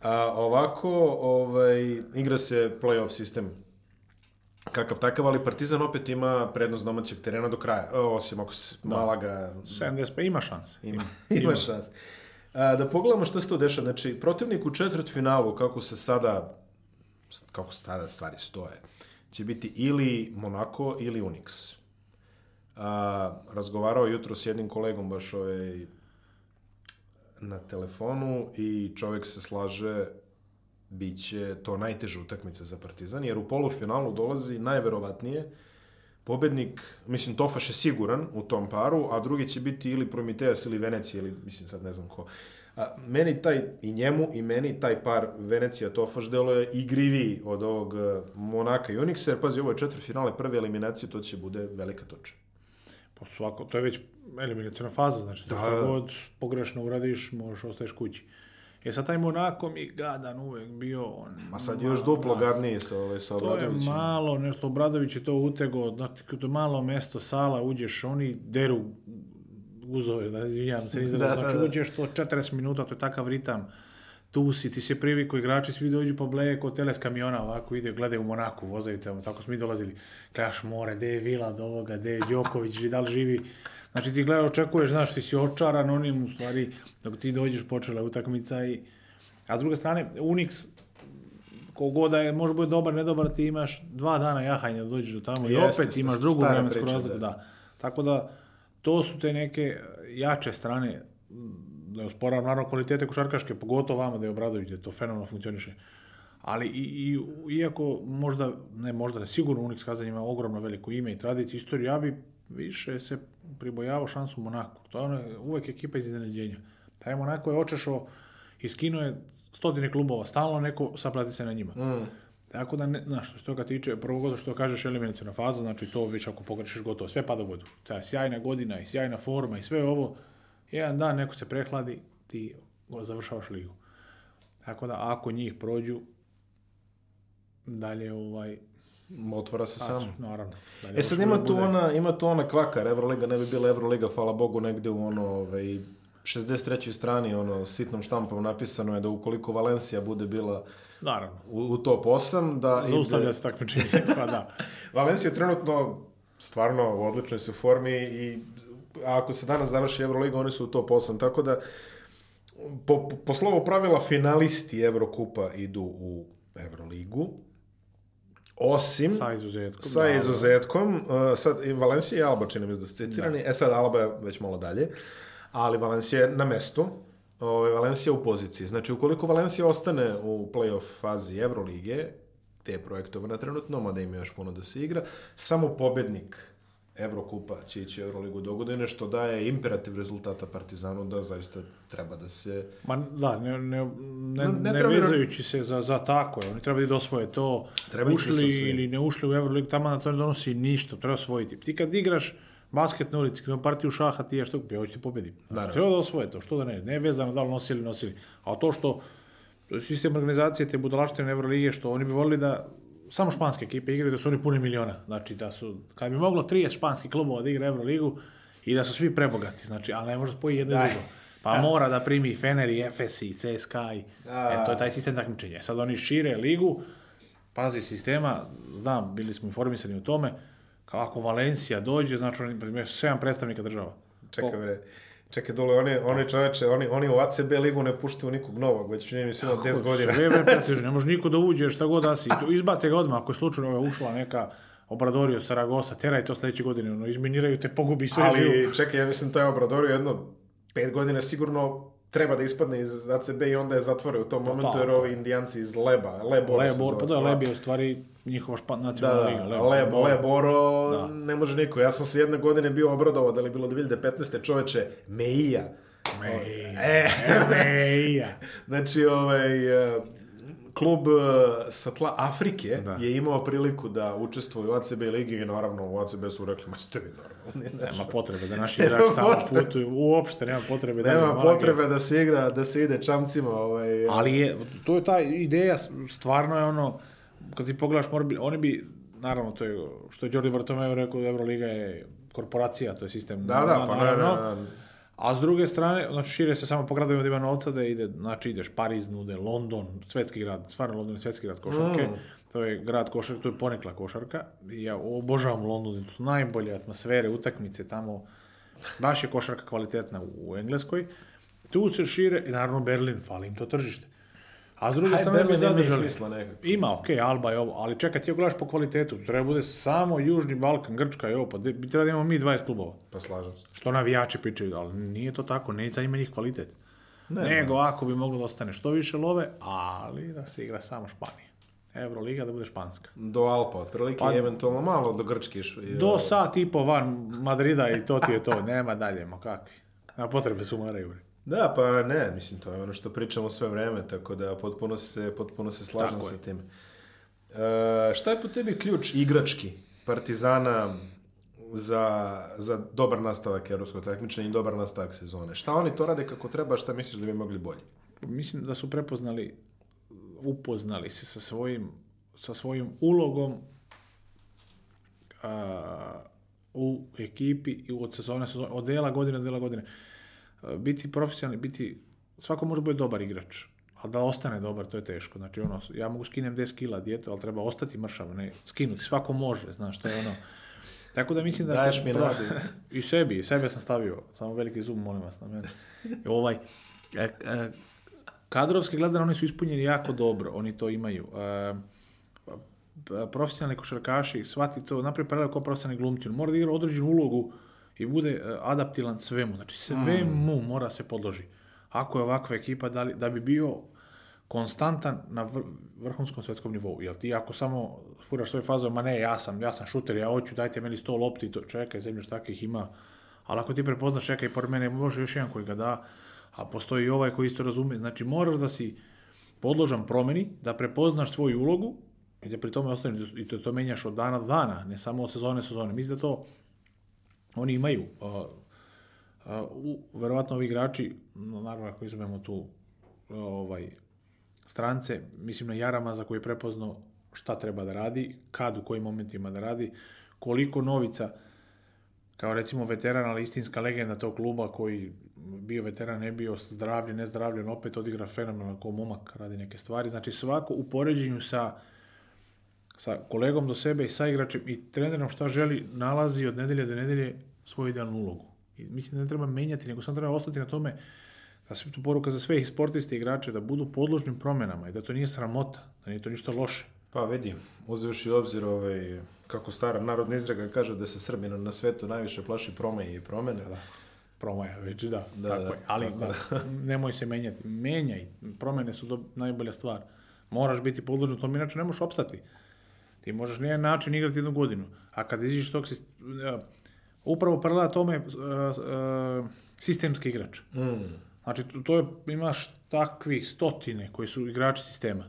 A ovako, ovaj, igra se playoff sistem kakav takav, ali Partizan opet ima prednost domaćeg terena do kraja, e, osim ako se da. Malaga... 70, pa ima šans. Ima, ima, ima šans. da pogledamo šta se to dešava. Znači, protivnik u četvrt finalu, kako se sada, kako se tada stvari stoje, će biti ili Monaco ili Unix. A, razgovarao jutro s jednim kolegom baš ovaj, na telefonu i čovek se slaže biće to najteža utakmica za Partizan, jer u polufinalu dolazi najverovatnije pobednik, mislim Tofaš je siguran u tom paru, a drugi će biti ili Prometeas ili Venecija ili mislim sad ne znam ko. A, meni taj, i njemu i meni taj par Venecija Tofaš delo je igriviji od ovog e, Monaka i Unixa, jer pazi ovo je četvrfinale prve eliminacije, to će bude velika toča. Po pa svako, to je već eliminacijna faza, znači da. što da. god pogrešno uradiš, možeš ostaješ kući. Jer sad taj Monako mi gadan uvek bio. On, Ma sad malo, još duplo da, gadniji sa, ovaj, sa To je malo, nešto, Obradović je to utego, znači, to malo mesto, sala, uđeš, oni deru guzove, da izvinjam se, izraz, da, znači da, da. uđeš to 40 minuta, to je takav ritam. Tu si, ti se priviku, igrači svi dođu po bleje kod teles kamiona, ovako ide, gledaju u Monaku, vozaju tamo, tako smo i dolazili. Gledaš more, gde je Vila do ovoga, gde je Đoković, da li živi Znači ti gledaj, očekuješ, znaš, ti si očaran onim, u stvari, dok ti dođeš počela utakmica i... A s druge strane, Unix, kogod da je, može biti dobar, nedobar, ti imaš dva dana jahanja da dođeš do tamo Jeste, i opet sta, imaš drugu vremensku razliku, da. da. Tako da, to su te neke jače strane, da je osporavam, naravno, kvalitete košarkaške, pogotovo vama da je Obradović, da to fenomenalno funkcioniše. Ali i, i, iako možda, ne možda, ne, sigurno Unix Kazan ima ogromno veliko ime i tradiciju, istoriju, ja bi više se pribojavao šansu Monaku. To je ono, uvek ekipa iz iznenađenja. Taj Monako je očešao, iskinuo je stotine klubova, stalno neko saplati se na njima. Mm. Tako da, ne, znaš, što se toga tiče, prvo gotovo što kažeš eliminacijona faza, znači to već ako pogrešiš gotovo, sve pada u vodu. Ta sjajna godina i sjajna forma i sve ovo, jedan dan neko se prehladi, ti završavaš ligu. Tako da, ako njih prođu, dalje ovaj, Otvara se samo. Naravno. Dalje e sad ima da tu, ona, ima tu ona kvakar, Evroliga ne bi bila Evroliga, hvala Bogu, negde u ono, ovaj, 63. strani, ono, sitnom štampom napisano je da ukoliko Valencija bude bila Naravno. U, u top 8, da... Zaustavlja ide... se takmičenje, pa da. Valencija trenutno stvarno u odličnoj su formi i ako se danas završi Evroliga, oni su u top 8, tako da po, po slovu pravila finalisti Evrokupa idu u Evroligu. Osim, sa izuzetkom, sa da, izuzetkom uh, sad i Valencija i Alba čini mi se da su citirani, da. e sad Alba je već malo dalje, ali Valencija je na mestu, ovaj, Valencija u poziciji. Znači, ukoliko Valencija ostane u play-off fazi Evrolige, te projektovana trenutno, mada ima još puno da se igra, samo pobednik Evrokupa će ići Euroligu dogodine, što daje imperativ rezultata Partizanu da zaista treba da se... Ma da, ne, ne, ne, ne, ne vezajući se za, za tako, oni treba da idu osvoje to, treba ušli ili ne ušli u Euroligu, tamo na to ne donosi ništa, treba osvojiti. Ti kad igraš basket na ulici, kad imam partiju šaha, ti je što kupio, hoće ti pobedi. Znači, treba da osvoje to, što da ne, ne vezano da li nosili, nosili. A to što sistem organizacije te budalaštine Evrolige, što oni bi volili da samo španske ekipe igraju da su oni puni miliona. Znači da su, kad bi moglo 30 španskih klubova da igra Euroligu i da su svi prebogati, znači, ali ne može da spoji jedno i da. drugo. Pa da. mora da primi Fener i Efes i CSKA i da. e, to je taj sistem takmičenja. Sad oni šire ligu, pazi sistema, znam, bili smo informisani o tome, kako Valencija dođe, znači oni pa imaju 7 predstavnika država. Čekaj bre, Čekaj, dole, oni, oni čoveče, oni, oni u ACB ligu ne puštaju nikog novog, već čini mi se 10 godina. Sve vreme ne može niko da uđe, šta god da si. Izbace ga odmah, ako je slučajno ušla neka Obradorio Saragosa, teraj to sledeće godine, ono, izminiraju te, pogubi sve Ali, živu. čekaj, ja mislim, taj Obradorio jedno pet godina sigurno treba da ispadne iz ACB i onda je zatvore u tom pa momentu, jer ovi indijanci iz Leba, Lebo, Lebo, pa da, pa. je Lebi, u stvari njihova špa, da, nacionalna da, liga. Lebo, lebo, leboro, da. ne može niko. Ja sam se jedne godine bio obradovao da li je bilo 2015. čoveče Meija. Meija. E, e Meija. znači, ovaj, e, klub e, sa tla Afrike da. je imao priliku da učestvuje u ACB ligi i naravno u ACB su rekli, ma ste vi normalni. Nema potrebe da naši igrači tamo putuju, uopšte nema potrebe da Nema potrebe da se igra, da se ide čamcima. Ovaj, Ali je, to je ta ideja, stvarno je ono, kad ti pogledaš, morali, oni bi, naravno, to je, što je Jordi Bartomeu rekao, Euroliga je korporacija, to je sistem. Da, da, pa naravno. A s druge strane, znači šire se samo po gradovima da ima novca da ide, znači ideš Pariz, nude, London, svetski grad, stvarno London je svetski grad košarke, mm. to je grad košarke, to je ponekla košarka, I ja obožavam London, to su najbolje atmosfere, utakmice tamo, baš je košarka kvalitetna u, u Engleskoj, tu se šire, i naravno Berlin, fali im to tržište. A s druge strane bi zadržali. Ima, ok, Alba je ovo, ali čekaj, ti oglaš po kvalitetu. Treba bude samo Južni Balkan, Grčka i ovo, pa bi da imamo mi 20 klubova. Pa slažem se. Što navijači pričaju, ali nije to tako, ne za njih kvalitet. Ne, Nego ne. ako bi moglo da ostane što više love, ali da se igra samo Španija. Euroliga da bude španska. Do Alpa, otprilike pa, eventualno malo do Grčke. Do sat i po van Madrida i to ti je to, nema dalje, ma kakvi. Na potrebe su moraju. Da, pa ne, mislim, to je ono što pričamo sve vreme, tako da potpuno se, potpuno se slažem sa tim. E, šta je po tebi ključ igrački Partizana za, za dobar nastavak evropskog takmičenja i dobar nastavak sezone? Šta oni to rade kako treba, šta misliš da bi mogli bolje? Pa mislim da su prepoznali, upoznali se sa svojim, sa svojim ulogom uh, u ekipi i od sezone, sezone od dela godine do dela godine. Uh, E, biti profesionalni, biti, svako može bude dobar igrač, ali da ostane dobar, to je teško. Znači, ono, ja mogu skinem 10 kila dijetu, ali treba ostati mršav, ne skinuti, svako može, znaš, to je ono. Tako da mislim da... Daješ mi na... I sebi, sebe sam stavio, samo veliki zoom, molim vas, na mene. Ovaj, e, e, kadrovski gledano, oni su ispunjeni jako dobro, oni to imaju. Profesionalni košarkaši, shvati to, napravio paralel kao profesionalni glumci, on mora da igra određenu ulogu i bude e, adaptilan svemu. Znači svemu mm. mora se podloži. Ako je ovakva ekipa, da, li, da bi bio konstantan na vr vrhunskom svetskom nivou. Jel ti ako samo furaš svoje faze, ma ne, ja sam, ja sam šuter, ja hoću, dajte meni sto lopti, to, čekaj, zemljaš takvih ima. Ali ako ti prepoznaš, čekaj, pored mene može još jedan koji ga da, a postoji i ovaj koji isto razume. Znači moraš da si podložan promeni, da prepoznaš svoju ulogu i da pri tome ostaneš i to, to menjaš od dana do dana, ne samo od sezone do sezone. Mislim da to oni imaju, uh, uh, verovatno ovi igrači, no, naravno ako izumemo tu uh, ovaj, strance, mislim na Jarama za koji je prepoznao šta treba da radi, kad, u kojim momentima da radi, koliko novica, kao recimo veteran, ali istinska legenda tog kluba koji bio veteran, ne bio zdravlje, nezdravlje, on opet odigra fenomenalno kao momak, radi neke stvari. Znači svako u poređenju sa uh, sa kolegom do sebe i sa igračem i trenerom šta želi, nalazi od nedelje do nedelje svoju idealnu ulogu. I mislim da ne treba menjati, nego samo treba ostati na tome da se tu poruka za sve i sportiste i igrače da budu podložnim promenama i da to nije sramota, da nije to ništa loše. Pa vidi, vidim, uzevši obzir ovaj, kako stara narodna izrega kaže da se Srbina na svetu najviše plaši promaje i promene. Da, da. Promaja, već da. da, da tako da, je. Ali tako da. da. nemoj se menjati. Menjaj, promene su do, najbolja stvar. Moraš biti podložan tom, inače ne možeš opstati. Ti možeš na jedan način igrati jednu godinu, a kad iziđeš tog sistema, upravo prla tome uh, uh, sistemski igrač. Mm. Znači, to je, imaš takvih stotine koji su igrači sistema.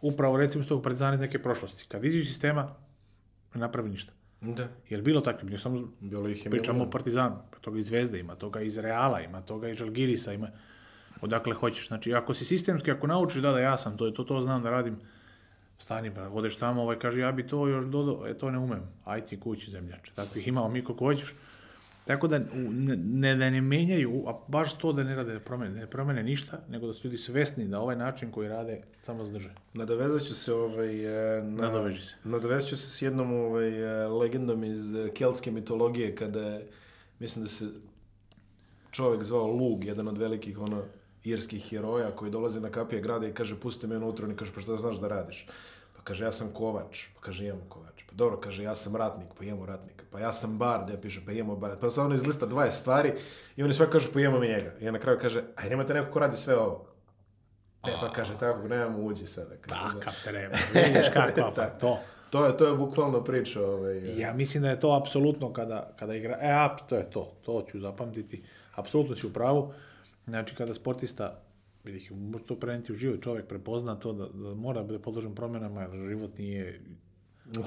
Upravo, recimo, s tog predzana neke prošlosti. Kad iziđu sistema, ne napravi ništa. Da. Jer bilo takvim, nije samo bilo ih je pričamo o Partizanu, pa toga iz Zvezde ima, toga iz Reala ima, toga iz Žalgirisa ima, odakle hoćeš. Znači, ako si sistemski, ako naučiš, da, da, ja sam, to je to, to znam da radim, stani, ba, pa odeš tamo, ovaj kaže, ja bi to još dodao, e, to ne umem, aj ti kući zemljače, takvih imamo mi koliko hoćeš. Tako da ne, da ne menjaju, a baš to da ne rade, da promene, ne promene ništa, nego da su ljudi svesni da ovaj način koji rade samo zadrže. Nadovezat ću se, ovaj, e, na, Nadoveži se. Nadovezat ću se s jednom ovaj, e, legendom iz e, keltske mitologije, kada je, mislim da se čovek zvao Lug, jedan od velikih ono, irskih heroja koji dolaze na kapije grada i kaže pusti me unutra, oni kaže pa šta znaš da radiš? Pa kaže ja sam kovač, pa kaže imamo kovač. Pa dobro, kaže ja sam ratnik, pa imamo ratnika. Pa ja sam bard, da ja pišem, pa imamo bard. Pa sad ono izlista 20 stvari i oni sve kažu pa imamo mi njega. I na kraju kaže, aj nemate neko ko radi sve ovo. E, pa kaže, tako, nemam uđi sada. Takav treba, vidiš kako, pa to. To je, to je bukvalno priča. Ovaj, ja mislim da je to apsolutno kada, kada igra... E, ap, to je to, to ću zapamtiti. Apsolutno si u pravu. Znači, kada sportista vidi ih to preneti u život, čovjek prepozna to da, da mora bude da podložen promjenama, jer život nije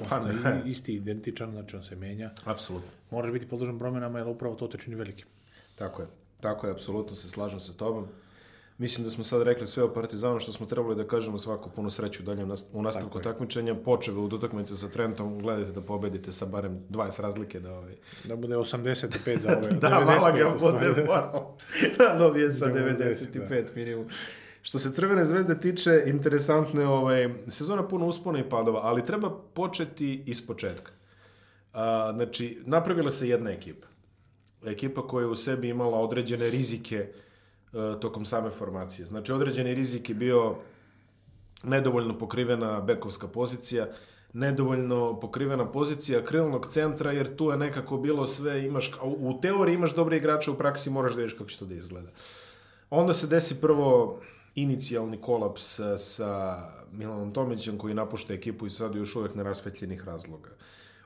pa, isti identičan, znači on se menja. Apsolutno. Moraš biti podložen promjenama, jer upravo to te čini velikim. Tako je. Tako je, apsolutno se slažem sa tobom. Mislim da smo sad rekli sve o Partizanu što smo trebali da kažemo svako puno sreću dalje u nastavku Tako takmičenja. Počeve da u dotakmice sa Trentom, gledajte da pobedite sa barem 20 razlike. Da, ovaj... da bude 85 za ove. da, malo ga bude morao. Dobije sa 95 da. minimum. Što se Crvene zvezde tiče, interesantne ovaj, sezona puno uspona i padova, ali treba početi iz početka. A, znači, napravila se jedna ekipa. Ekipa koja je u sebi imala određene rizike uh, E, tokom same formacije. Znači, određeni rizik je bio nedovoljno pokrivena bekovska pozicija, nedovoljno pokrivena pozicija krilnog centra, jer tu je nekako bilo sve, imaš, u teoriji imaš dobre igrače, u praksi moraš da vidiš kako će to da izgleda. Onda se desi prvo inicijalni kolaps sa Milanom Tomićem koji napušta ekipu i sad još uvek nerasvetljenih razloga. Uh,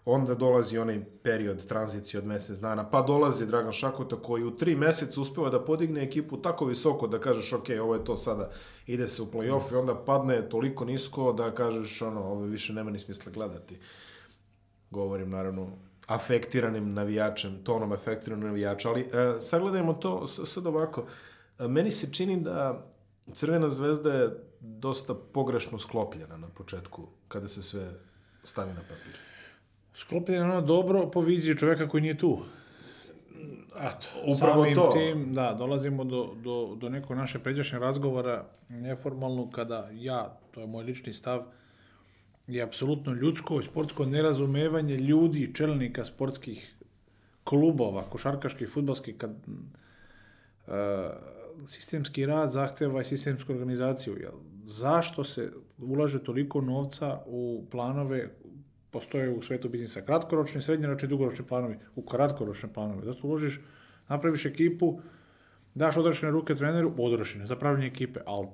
onda dolazi onaj period tranzicije od mesec dana, pa dolazi Dragan Šakota koji u tri meseca uspeva da podigne ekipu tako visoko da kažeš ok, ovo je to sada, ide se u play-off i onda padne toliko nisko da kažeš ono, ovo više nema ni smisla gledati. Govorim naravno afektiranim navijačem, tonom afektiranim navijača, ali e, sagledajmo to sad ovako. E, meni se čini da Crvena zvezda je dosta pogrešno sklopljena na početku kada se sve stavi na papir. Sklopljen je ono dobro po viziji čoveka koji nije tu. Eto, Upravo samim to. tim, da, dolazimo do, do, do nekog naše pređašnjeg razgovora, neformalno, kada ja, to je moj lični stav, je apsolutno ljudsko i sportsko nerazumevanje ljudi, čelnika sportskih klubova, košarkaških, futbalskih, kad uh, sistemski rad zahteva i sistemsku organizaciju. Jel? Zašto se ulaže toliko novca u planove postoje u svetu biznisa kratkoročni, srednjoročni dugoročni planovi, u kratkoročne planove. Da se uložiš, napraviš ekipu, daš odrašene ruke treneru, odrašene, za pravljanje ekipe, ali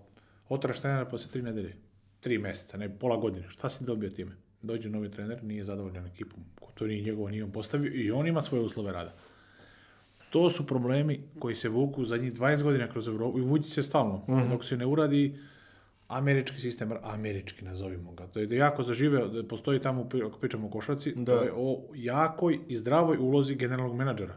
otraš trenera posle tri nedelje, tri meseca, ne pola godine, šta si dobio time? Dođe novi trener, nije zadovoljan ekipom, to nije njegovo, nije on postavio i on ima svoje uslove rada. To su problemi koji se vuku zadnjih 20 godina kroz Evropu i vući se stalno, mm -hmm. dok se ne uradi američki sistem, američki nazovimo ga, to je da jako zaživeo, da postoji tamo, ako pričamo o košarci, da. to je o jakoj i zdravoj ulozi generalnog menadžera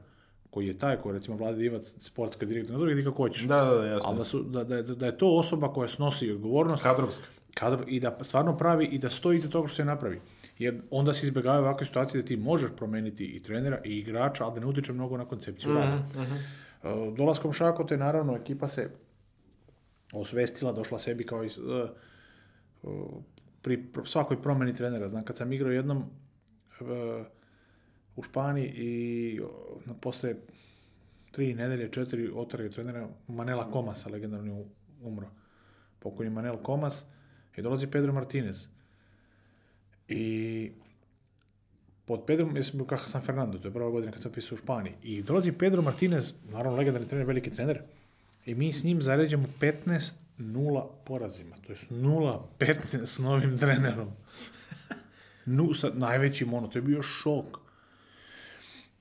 koji je taj, koji recimo Vlada Divac, sportska direktor, nazovi gdje kako hoćeš. Da, da, da, jasno. Ali da, su, da, da, da je to osoba koja snosi odgovornost. Kadrovska. Kadro, I da stvarno pravi i da stoji iza toga što se napravi. Jer onda se izbjegavaju ovakve situacije da ti možeš promeniti i trenera i igrača, ali da ne utiče mnogo na koncepciju mm -hmm. rada. Mm -hmm. Dolaskom Šakote, naravno, ekipa se osvestila, došla sebi kao i e, e, pri svakoj promeni trenera. Znam, kad sam igrao jednom e, u Španiji i na posle tri nedelje, četiri otrge trenera Manela Komasa, legendarni umro. Pokojni Manel Komas i dolazi Pedro Martinez. I pod Pedro, sam bio kako San Fernando, to je prva godina kad sam pisao u Španiji. I dolazi Pedro Martinez, naravno legendarni trener, veliki trener, I mi s njim zaređamo 15 nula porazima, to je 0-15 s novim trenerom. nu, sad, najvećim ono, to je bio šok.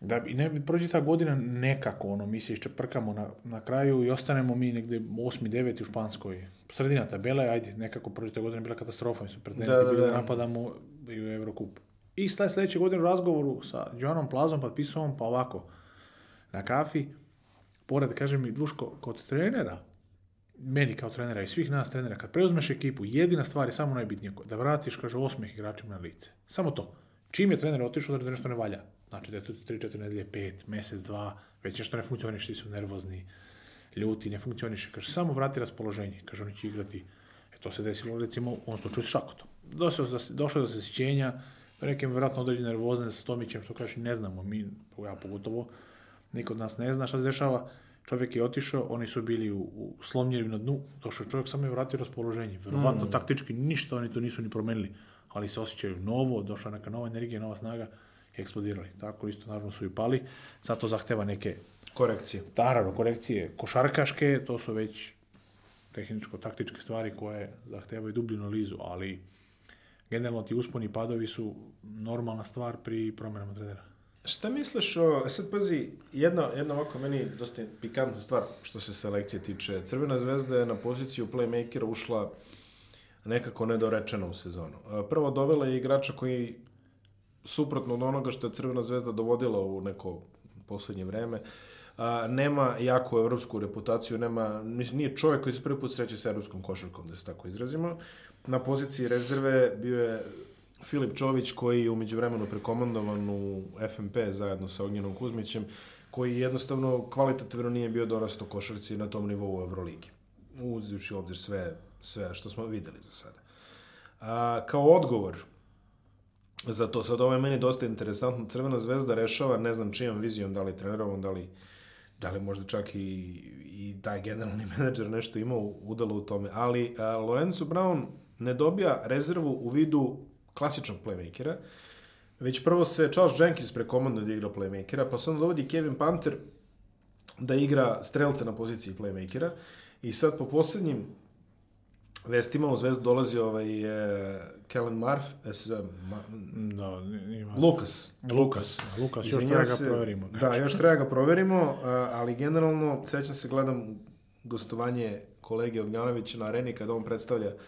Da bi, ne, prođe ta godina nekako, ono, mi se iščeprkamo na, na kraju i ostanemo mi negde 8. 9. u Španskoj. Sredina tabela je, ajde, nekako prođe ta godina bila katastrofa, mi smo pretendenti da, da, da. bili napadamo i u Evrokupu. I sledeće godine u razgovoru sa Joanom Plazom potpisao on pa ovako, na kafi, pored, da kaže mi Duško, kod trenera, meni kao trenera i svih nas trenera, kad preuzmeš ekipu, jedina stvar je samo najbitnija, da vratiš, kaže, osmeh igračima na lice. Samo to. Čim je trener otišao, da nešto ne valja. Znači da je tu 3-4 nedelje, 5, mjesec, 2, već nešto ne funkcioniš, ti su nervozni, ljuti, ne funkcioniše. Kaže, samo vrati raspoloženje. Kaže, oni će igrati. E to se desilo, recimo, u ovom slučaju s Šakotom. Došlo, došlo do sjećenja, pa nekim vjerojatno određene nervozne sa Tomićem, što kaže, ne znamo, mi, ja pogotovo, niko od nas ne zna šta se dešava, čovjek je otišao, oni su bili u, u slomljevi na dnu, došao čovjek samo je vratio raspoloženje, verovatno mm. taktički ništa oni to nisu ni promenili, ali se osjećaju novo, došla neka nova energija, nova snaga, eksplodirali. Tako isto naravno su i pali, sad to zahteva neke korekcije. Naravno, korekcije košarkaške, to su već tehničko-taktičke stvari koje zahtevaju dublju analizu, ali generalno ti usponi padovi su normalna stvar pri promenama trenera. Šta misliš o, sad pazi, jedna, jedna ovako meni dosta pikantna stvar što se selekcije tiče. Crvena zvezda je na poziciju playmakera ušla nekako nedorečena u sezonu. E, prvo dovela je igrača koji suprotno od onoga što je Crvena zvezda dovodila u neko poslednje vreme, a, nema jaku evropsku reputaciju, nema, nije čovek koji se prvi put sreće sa evropskom košarkom, da se tako izrazimo. Na poziciji rezerve bio je Filip Čović koji je umeđu vremenu prekomandovan u FMP zajedno sa Ognjenom Kuzmićem, koji jednostavno kvalitativno nije bio dorasto košarci na tom nivou Euroligi, uzivši obzir sve, sve što smo videli za sada. A, kao odgovor za to, sad ovo je meni dosta interesantno, Crvena zvezda rešava, ne znam čijom vizijom, da li trenerovom, da li, da li možda čak i, i taj generalni menadžer nešto imao udalo u tome, ali a, Lorenzo Brown ne dobija rezervu u vidu klasičnog playmakera, već prvo se Charles Jenkins prekomando da igra playmakera, pa se onda dovodi Kevin Panther da igra strelca na poziciji playmakera i sad po poslednjim vestima u zvezdu dolazi ovaj e, Kellen Marf, es, eh, ma, no, da, ima. Lukas. Lukas, da, Lukas još treba se, ga proverimo. Kači. Da, još treba ga proverimo, eh, ali generalno, sećam se, gledam gostovanje kolege Ognjanovića na areni kada on predstavlja uh,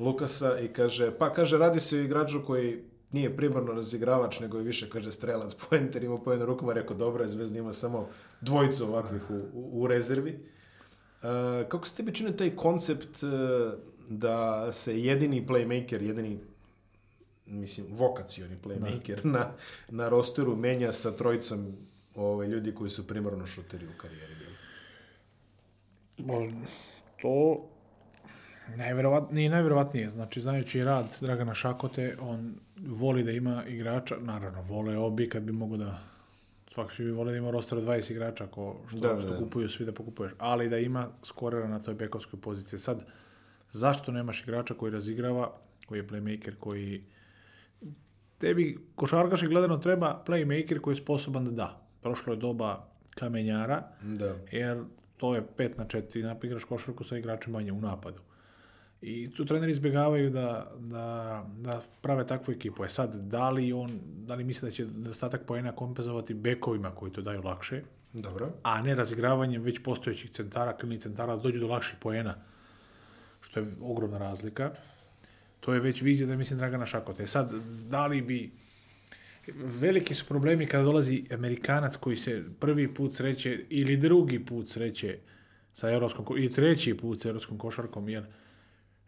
Lukasa i kaže, pa kaže, radi se o igraču koji nije primarno razigravač, nego je više, kaže, strelac, poenter, ima poen rukama, rekao, dobro, Zvezda ima samo dvojicu ovakvih u, u, u rezervi. E, kako se tebi čini taj koncept e, da se jedini playmaker, jedini mislim, vokacioni playmaker da. na, na rosteru menja sa trojicom ovaj, ljudi koji su primarno šuteri u karijeri bili? Ba, to Najverovatnije i najverovatnije, znači znajući rad Dragana Šakote, on voli da ima igrača, naravno, vole obi kad bi mogo da svakako bi volio da ima roster od 20 igrača ako što, da, što da, da, kupuju svi da pokupuješ, ali da ima skorera na toj bekovskoj poziciji. Sad, zašto nemaš igrača koji razigrava, koji je playmaker, koji tebi košarkaš i gledano treba playmaker koji je sposoban da da. Prošlo je doba kamenjara, da. jer to je 5 na 4, napigraš košarku sa igračem manje u napadu. I tu treneri izbjegavaju da, da, da prave takvu ekipu. E sad, da li on, da li misle da će nedostatak poena kompenzovati bekovima koji to daju lakše, Dobro. a ne razigravanjem već postojećih centara, klinic centara, da dođu do lakših poena, što je ogromna razlika. To je već vizija da mislim Dragana Šakota. E sad, da li bi veliki su problemi kada dolazi Amerikanac koji se prvi put sreće ili drugi put sreće sa evropskom i treći put sa evropskom košarkom jer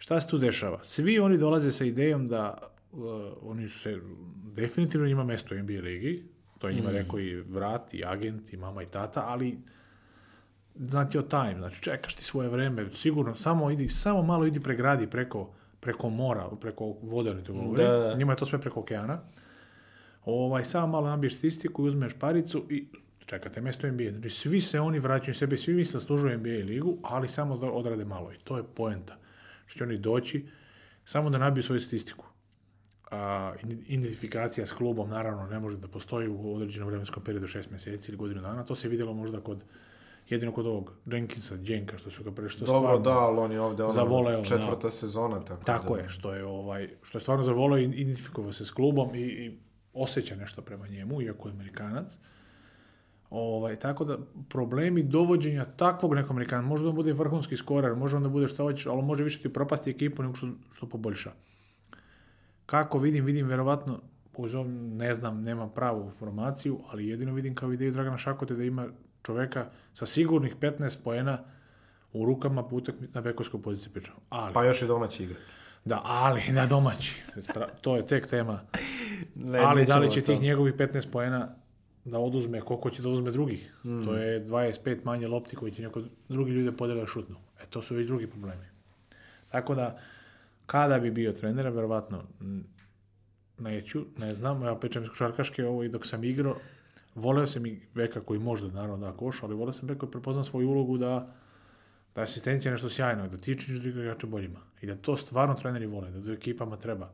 Šta se tu dešava? Svi oni dolaze sa idejom da uh, oni su se, definitivno ima mesto u NBA ligi, to je njima mm. rekao i brat, i agent, i mama, i tata, ali znati o time, znači čekaš ti svoje vreme, sigurno, samo idi, samo malo idi pregradi preko, preko mora, preko vode, oni to govore, da, da. da. njima je to sve preko okeana, ovaj, samo malo nabiješ statistiku i uzmeš paricu i čekate mesto NBA. Znači, svi se oni vraćaju sebe, svi misle da služuju NBA ligu, ali samo da odrade malo i to je poenta što će oni doći, samo da nabiju svoju statistiku. A, identifikacija s klubom naravno ne može da postoji u određenom vremenskom periodu šest meseci ili godinu dana. To se videlo možda kod jedino kod ovog Jenkinsa, Jenka, što su ga prešli. Dobro, da, ali on je ovdje ono, zavoleo, da. četvrta na, sezona. Tako, da. tako da. je, što je, ovaj, što je stvarno zavoleo i identifikovao se s klubom i, i osjeća nešto prema njemu, iako je Amerikanac. Ovaj, tako da problemi dovođenja takvog nekog Amerikana, možda on bude vrhunski skorer, može on da bude što hoćeš, ali može više ti propasti ekipu nego što, što poboljša. Kako vidim, vidim verovatno, ne znam, nemam pravu informaciju, ali jedino vidim kao ideju Dragana Šakote da ima čoveka sa sigurnih 15 poena u rukama po na bekovskoj poziciji pričam. Ali, pa još je domaći igrač. Da, ali na domaći. To je tek tema. Ne, ali da li će tih njegovih 15 poena da oduzme, koliko će da oduzme drugih. Mm. To je 25 manje lopti koji će neko drugi ljude podela šutnu. E to su i drugi problemi. Tako da, kada bi bio trener, verovatno neću, ne znam, ja pričam iz košarkaške ovo i dok sam igrao, voleo sam i beka koji možda naravno da koš, ali voleo sam beka koji prepoznam svoju ulogu da da je nešto sjajno, da ti činiš da igrače boljima i da to stvarno treneri vole, da do ekipama treba.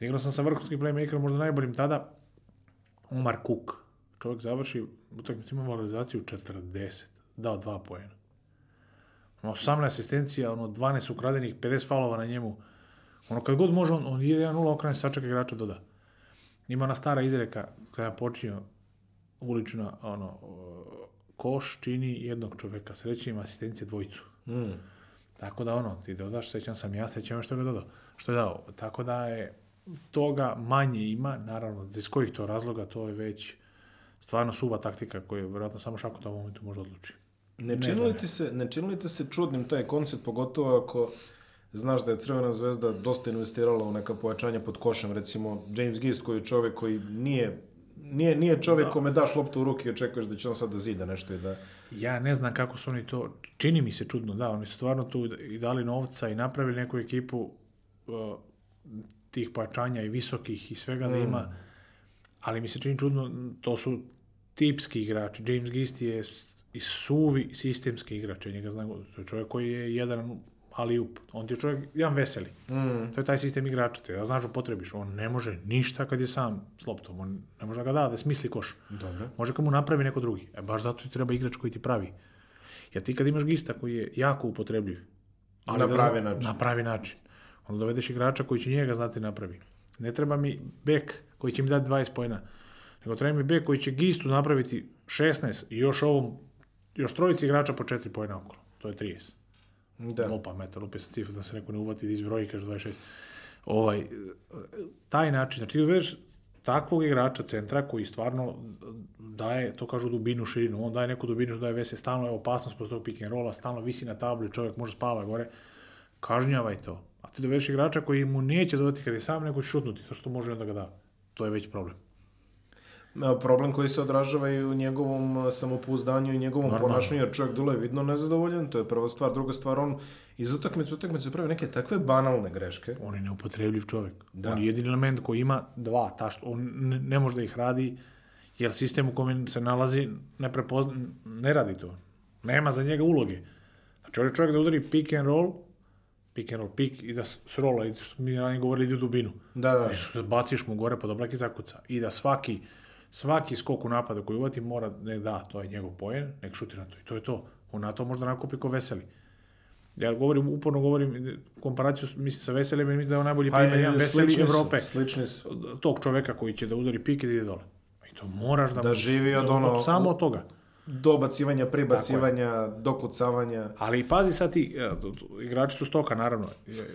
Igrao sam sa vrhunskim playmakerom, možda najboljim tada, Omar Cook, čovjek završi utakmicu, ima moralizaciju 40, dao dva pojena. 18 asistencija, ono 12 ukradenih, 50 falova na njemu. Ono kad god može, on, on 1-0 okrene sačak igrača doda. Ima na stara izreka, kada ja počinju ulična, ono, koš čini jednog čoveka, srećnim, ima asistencije dvojicu. Mm. Tako da ono, ti dodaš, sećam sam ja, sećam što ga dodao, što je dao. Tako da je, toga manje ima, naravno, iz kojih to razloga, to je već stvarno suva taktika koja je vjerojatno samo šako u tom momentu može odlučiti. Ne čini li ti se, ne čini li ti se čudnim taj koncept, pogotovo ako znaš da je Crvena zvezda dosta investirala u neka pojačanja pod košem, recimo James Gist koji je čovjek koji nije nije, nije čovjek da. kome daš loptu u ruke i očekuješ da će on sad da zida nešto i da... Ja ne znam kako su oni to... Čini mi se čudno, da, oni su stvarno tu i dali novca i napravili neku ekipu uh, tih pojačanja i visokih i svega da mm. da ima ali mi se čini čudno, to su tipski igrači. James Gist je i suvi sistemski igrač, ja njega znam, to je čovjek koji je jedan ali up. On ti je čovjek jedan veseli. Mm. To je taj sistem igrača, te ja znaš potrebiš. On ne može ništa kad je sam s loptom. On ne može da ga da, da smisli koš. Dobre. Može kad mu napravi neko drugi. E, baš zato ti treba igrač koji ti pravi. Ja ti kad imaš gista koji je jako upotrebljiv, ali na da pravi da, način. Na pravi način. Onda dovedeš igrača koji će njega znati da napravi. Ne treba mi bek koji će mi dati 20 pojena. Nego treba mi bek koji će Gistu napraviti 16 i još ovom, još trojici igrača po 4 pojena okolo. To je 30. Da. Lupa meta, lupa se cifra da se neko ne uvati da izbroji kaže 26. Ovaj, taj način, znači ti uvedeš takvog igrača centra koji stvarno daje, to kažu dubinu, širinu, on daje neku dubinu što daje vese, stalno je opasnost posle tog pick and rolla, stalno visi na tabli, čovjek može spava gore, kažnjavaj to. A ti dovedeš igrača koji mu neće dodati kad je sam, nego šutnuti, to što može onda ga da to je već problem problem koji se odražava i u njegovom e, samopouzdanju i njegovom Normalno. ponašanju, jer čovjek dole je vidno nezadovoljan, to je prva stvar. Druga stvar, on iz utakmice utakmice pravi neke takve banalne greške. On je neupotrebljiv čovjek. Da. On je jedini element koji ima dva, ta što, on ne, ne može da ih radi, jer sistem u kojem se nalazi ne, prepozna, ne radi to. Nema za njega uloge. Znači, on je čovjek da udari pick and roll, pick and roll pick i da srola i što mi ranije govorili, ide u dubinu. Da, da. Viš, da baciš mu gore pod oblak i zakuca. I da svaki, svaki skok u napadu koji uvati mora, ne da, da, to je njegov poen, nek šuti na to. I to je to. On na to možda nakupi ko veseli. Ja govorim, uporno govorim, komparaciju mislim sa veselim, mislim da je on najbolji primjer, jedan veseli Evrope. Slični su. Tog čoveka koji će da udari pik i da ide dole. I to moraš da... Da živi od da- ono... samo od toga dobacivanja, prebacivanja, dokucavanja. Ali pazi sad ti, e, igrači su stoka, naravno.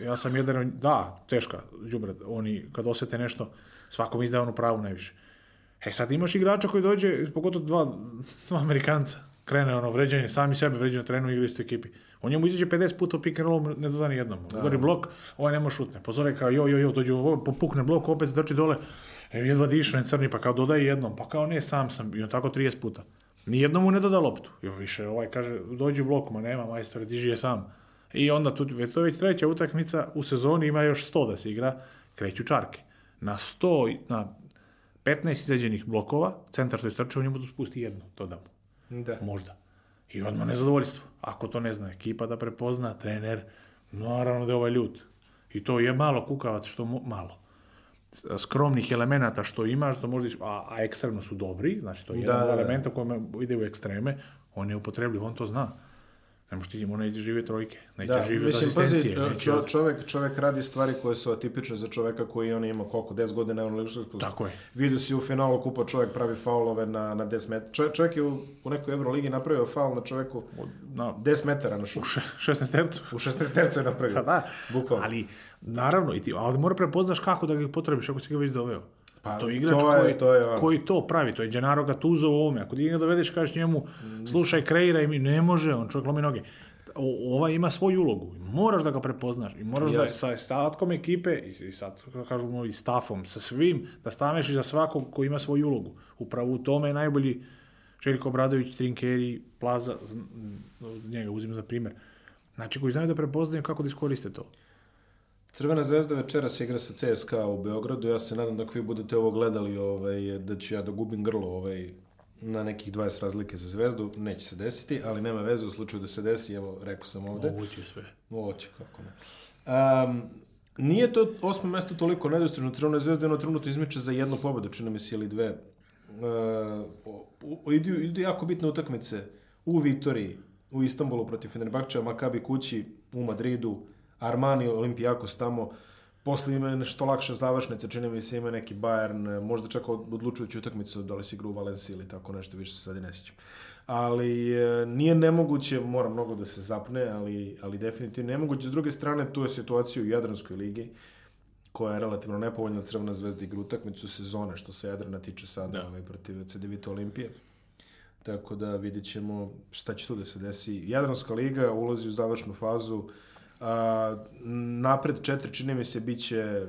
Ja sam jedan, da, teška, džubred, oni kad osete nešto, svakom izdaje onu pravu najviše. E sad imaš igrača koji dođe, pogotovo dva, dva Amerikanca, krene ono vređanje, sami sebe vređanje trenu igri isto ekipi. On njemu izađe 50 puta u pick and roll, ne doda ni jednom. Udari blok, ovaj nema šutne. Pozove kao jo, jo, jo, dođe popukne blok, opet zdrči dole. E, jedva diše, on crni, pa kao dodaje jednom, pa kao ne, sam sam. I on tako 30 puta. Nijedno mu ne doda loptu. Jo, više ovaj kaže, dođi u blok, ma nema majstor, diži je sam. I onda tu, to je već treća utakmica, u sezoni ima još 100 da se igra, kreću čarke. Na 100, na 15 izađenih blokova, centar što je strčao, njemu da spusti jedno, to da mu. Da. Možda. I odmah nezadovoljstvo. Ako to ne zna ekipa da prepozna, trener, naravno da je ovaj ljut. I to je malo kukavac, što mu, malo skromnih elemenata što ima, što možda, a, a ekstremno su dobri, znači to je jedan da, od da, da. elementa koji ide u ekstreme, on je upotrebljiv, on to zna. Ne možeš ti, on neće žive trojke, neće da, žive mislim, od asistencije. Pazi, neće... čovek, čovek radi stvari koje su atipične za čoveka koji on ima koliko, 10 godina je on liško Tako je. Vidio si u finalu kupa čovek pravi faulove na, na 10 metara. Čo, čovek je u, u nekoj Euroligi napravio faul na čoveku Od, na, 10 metara na šut. U 16 tercu. U 16 tercu je napravio. da, bukvalno. Ali Naravno, i ti, ali mora prepoznaš kako da ga potrebiš ako si ga već doveo. Pa, to je igrač to je, koji, to je, koji to pravi, to je Gennaro Gattuso u ovome. Ako ti ga dovedeš, kažeš njemu, slušaj, kreira i mi, ne može, on čovjek lomi noge. O, ova ima svoju ulogu, moraš da ga prepoznaš i moraš da yes. da sa statkom ekipe i, i sad, kažu novi, stafom, sa svim, da staneš iza svakog koji ima svoju ulogu. Upravo u tome je najbolji Željko Obradović, Trinkeri, Plaza, njega uzim za primer. Znači, koji znaju da prepoznaju kako da iskoriste to. Crvena zvezda večeras igra sa CSKA u Beogradu. Ja se nadam da ako vi budete ovo gledali, ovaj, da ću ja da gubim grlo ovaj, na nekih 20 razlike za zvezdu. Neće se desiti, ali nema veze u slučaju da se desi. Evo, rekao sam ovde. Ovo će sve. Ovo kako ne. Um, nije to osmo mesto toliko nedostižno. Crvena zvezda jedno trenutno izmeče za jednu pobedu, čini mi se, ili dve. Uh, idu, jako bitne utakmice u Vitoriji, u Istanbulu protiv Fenerbahča, Makabi kući, u Madridu, Armani, Olimpijakos tamo, posle ima nešto lakše završnice, čini mi se ima neki Bayern, možda čak odlučujuću utakmicu da li si igra u Valenciji ili tako nešto, više se sad i ne sjećam. Ali e, nije nemoguće, mora mnogo da se zapne, ali, ali definitivno nemoguće. S druge strane, tu je situacija u Jadranskoj ligi, koja je relativno nepovoljna Crvena zvezda igra utakmicu sezone, što se Jadrana tiče sada da. ovaj, protiv CDVita Olimpije. Tako da vidit ćemo šta će tu da se desi. Jadranska liga ulazi u završnu fazu, A, napred četiri, čini mi se, bit će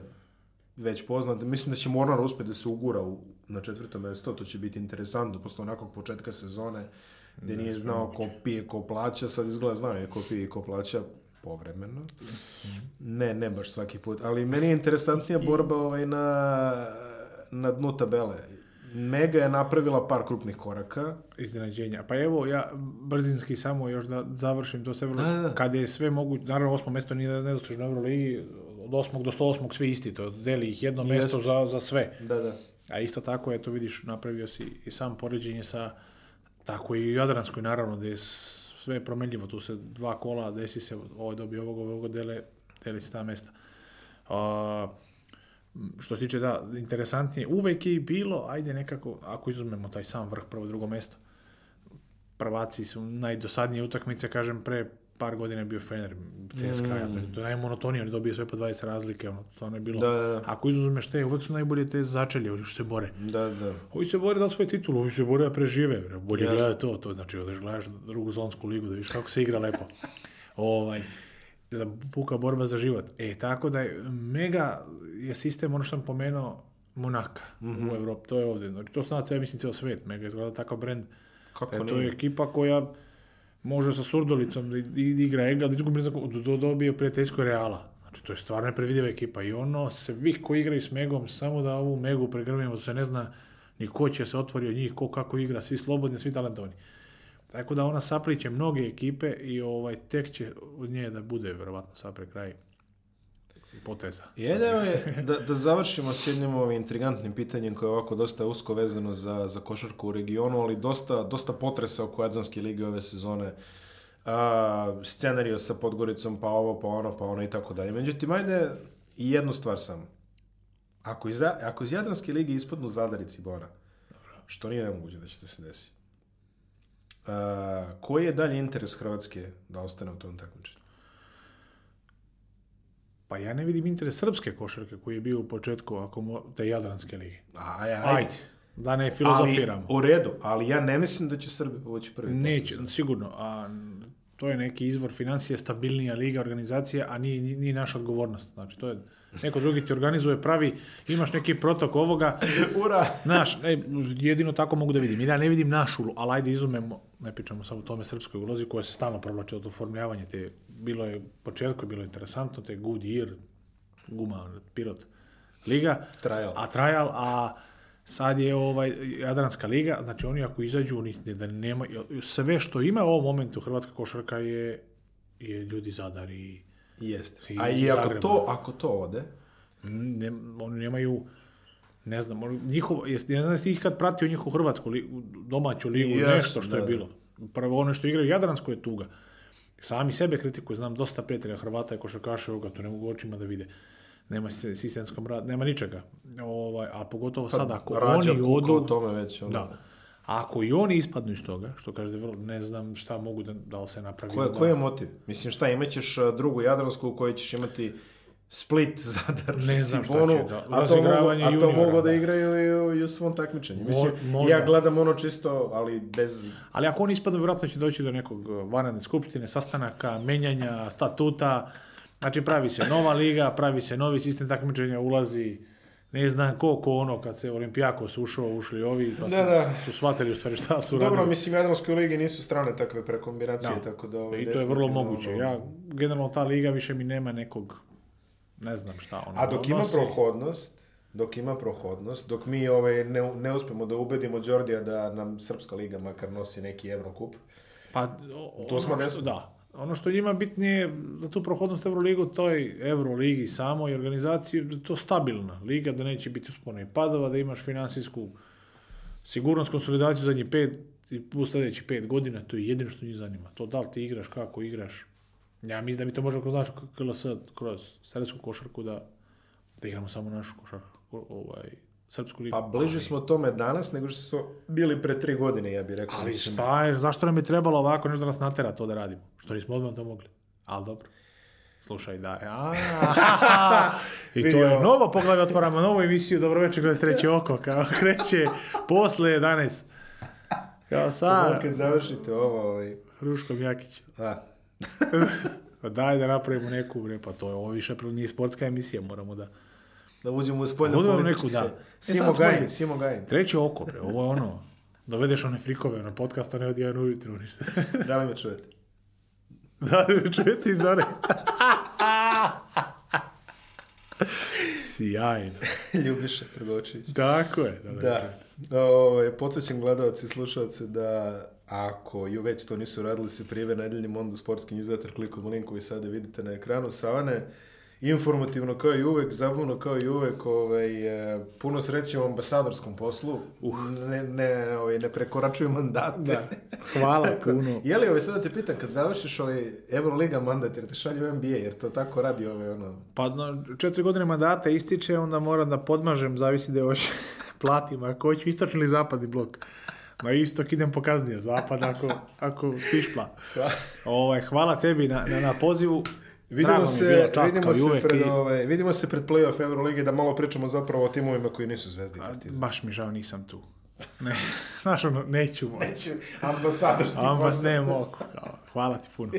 već poznat. Mislim da će Mornar uspeti da se ugura u, na četvrto mesto, to će biti interesantno posle onakog početka sezone gde da, nije znao ko pije, ko plaća, sad izgleda da znao je ko pije i ko plaća povremeno. Mhm. Ne, ne baš svaki put, ali meni je interesantnija borba ovaj na, na dnu tabele, Mega je napravila par krupnih koraka. Iznenađenja. Pa evo, ja brzinski samo još da završim to sve. Da, da. da. Kada je sve moguće, naravno osmo mesto nije nedostižno u Euroligi, od osmog do 108. svi isti, to deli ih jedno Jest. mesto za, za sve. Da, da. A isto tako, eto vidiš, napravio si i sam poređenje sa tako i Jadranskoj, naravno, gde je sve promenljivo, tu se dva kola, desi se, ovo ovaj dobio ovog, ovog, dele, deli se ta mesta. Uh, što se tiče da, interesantnije, uvek je i bilo, ajde nekako, ako izuzmemo taj sam vrh, prvo drugo mesto, prvaci su najdosadnije utakmice, kažem, pre par godina je bio Fener, CSKA, mm. to, je, to je najmonotonije, oni dobiju sve po 20 razlike, ono, to ono je bilo, da, da, da. ako izuzmeš te, uvek su najbolje te začelje, oni što se bore. Da, da. Ovi se bore da svoj titul, ovi se bore da prežive, bolje gleda to, to znači, odeš gledaš drugu zonsku ligu, da vidiš kako se igra lepo. ovaj, za puka borba za život. E, tako da je mega je sistem, ono što sam pomenuo, Monaka mm-hmm. u mhm. Europi, to je ovdje. Znači, to znate, ja mislim, cijel svijet, mega izgleda takav brend. Kako e, to je ekipa koja može sa surdolicom da i, i igra Egal, do, da da dobije prijateljsko reala. Znači, to je stvarno nepredvidiva ekipa i ono, svi koji igraju s Megom, samo da ovu Megu pregrmimo, da se ne zna ni ko će se otvori od njih, ko kako igra, svi slobodni, svi talentovani. Tako da ona sapliće mnoge ekipe i ovaj tek će od nje da bude verovatno sad pre kraj poteza. Jedeo je, da, da završimo s jednim ovim intrigantnim pitanjem koje je ovako dosta usko vezano za, za košarku u regionu, ali dosta, dosta potresa oko Jadranske lige ove sezone. A, scenario sa Podgoricom, pa ovo, pa ono, pa ono i tako dalje. Međutim, ajde i jednu stvar sam. Ako iz, ako iz Jadranske lige ispadnu Zadar i Cibona, Dobro. što nije nemoguće da će se desiti, koji je dalje interes Hrvatske da ostane u tom takmičenju? Pa ja ne vidim interes srpske košarke koji je bio u početku ako mo, te Jadranske lige. Aj, aj, ajde. Da ne filozofiramo. Ali, u redu, ali ja ne mislim da će Srbi povući prvi. Neće, sigurno. A to je neki izvor financije, stabilnija liga, organizacija, a nije, nije naša odgovornost. Znači, to je, neko drugi ti organizuje, pravi, imaš neki protok ovoga. Ura! Naš, ne, jedino tako mogu da vidim. Ja ne vidim našu, ali ajde izumemo, ne pričamo samo o tome srpskoj ulozi koja se stalno provlače od oformljavanja. Te, bilo je početko, je bilo interesantno, te Good Year, Guma, Pirot, Liga. Trial. A Trial, a Sad je ovaj Jadranska liga, znači oni ako izađu, ni, da nema, sve što ima u ovom momentu Hrvatska košarka je, je ljudi zadar i... Jeste. I A i ako to, ako to ode? Ne, oni nemaju, ne znam, njihovo, jes, ne znam jeste ih kad pratio njihovu Hrvatsku ligu, domaću ligu, Jasne, nešto što da, je bilo. Prvo ono što igraju Jadransko je tuga. Sami sebe kritikuju, znam dosta prijatelja Hrvata i košarkaša, ovoga, to ne mogu očima da vide nema se sistemskom rad, nema ničega. Ovaj, a pogotovo pa sada, ako Rađa oni odu... tome već, ono. Da. Ako i oni ispadnu iz toga, što kaže vrlo, ne znam šta mogu da, da li se napravi. Koje, da- Koji je motiv? Mislim šta, imaćeš e, drugu Jadransku u kojoj ćeš imati Split, Zadar, ne znam Cibonu, šta će, da. a to, mogu, a to mogu da, da igraju i, i u svom takmičenju. Mislim, Mo, ja gledam ono čisto, ali bez... Ali ako oni ispadnu, vjerojatno će doći do nekog e, vanredne skupštine, sastanaka, menjanja, statuta, Znači pravi se nova liga, pravi se novi sistem takmičenja, ulazi ne znam ko, ko ono, kad se Olimpijakos ušao, ušli ovi, pa da, da. su shvatili u stvari šta su Dobro, radili. mislim, Jadranskoj ligi nisu strane takve prekombinacije, da. tako da... Ovaj I to je vrlo moguće. Ja, generalno, ta liga više mi nema nekog, ne znam šta ono. A dok odnosi... ima prohodnost, dok ima prohodnost, dok mi ovaj, ne, ne uspemo da ubedimo Đordija da nam Srpska liga makar nosi neki Evrokup, pa, o, to smo nešto, da, ono što njima bitnije za tu prohodnost Euroligu, to je Euroligi samo i organizaciji, da to stabilna liga, da neće biti uspona i padova, da imaš finansijsku sigurnost konsolidaciju zadnjih pet i u sledećih pet godina, to je jedino što njih zanima. To da li ti igraš, kako igraš. Ja mislim da mi to možemo kroz našu KLS, kroz sredsku košarku da, da igramo samo našu košarku, ovaj, Srpsku ligu. Pa bliže smo tome danas nego što smo bili pre tri godine, ja bih rekao. Ali mislim. šta je, zašto nam je trebalo ovako nešto da nas natera to da radimo? Što nismo odmah to mogli. Ali dobro. Slušaj, da. A, I to je novo poglavlje, otvaramo novu emisiju. Dobro večer, gledajte treće oko. Kao kreće posle 11. Kao sad. Kad završite ovo, ovaj... Ruškom Jakić. Da. Pa daj da napravimo neku, bre, pa to je ovo više, nije sportska emisija, moramo da... Da uđemo u spoljno Odvaro neku, da. E, e, Simo Gajin, Simo Gajin. Treće oko, bre, ovo je ono, dovedeš one frikove na podcast, a ne od jedan ujutru, ništa. da li me čujete? da li me čujete i da ne? Sjajno. Ljubiše Trgočić. Tako je. Da, da. da. da. Podsjećam gledalce i slušalce da ako ju već to nisu radili se prijeve nedeljnim onda sportski newsletter klikom u linku i sada vidite na ekranu Savane informativno kao i uvek, zabavno kao i uvek, ovaj, e, puno sreće u ambasadorskom poslu, uh. ne, ne, ovaj, ne prekoračuju mandate. Da. Hvala tako, puno. Je li, ovaj, sad da te pitan, kad završiš ovaj Euroliga mandat, jer te šalju NBA, jer to tako radi ovaj, ono... Pa, no, četiri godine mandata ističe, onda moram da podmažem, zavisi da još platim, ako hoću istočni ili zapadni blok. Na istok idem pokaznije, zapad ako, ako pišpla. Ovaj, hvala tebi na, na, na pozivu. Vidimo Drago se, čast, vidimo, se pred, i... ovaj, vidimo se pred play-off Euroligi da malo pričamo zapravo o timovima koji nisu zvezdi. baš mi žao, nisam tu. Ne, znaš ono, neću moći. Neću, ambasadorski Ambas, ne mogu. Hvala ti puno.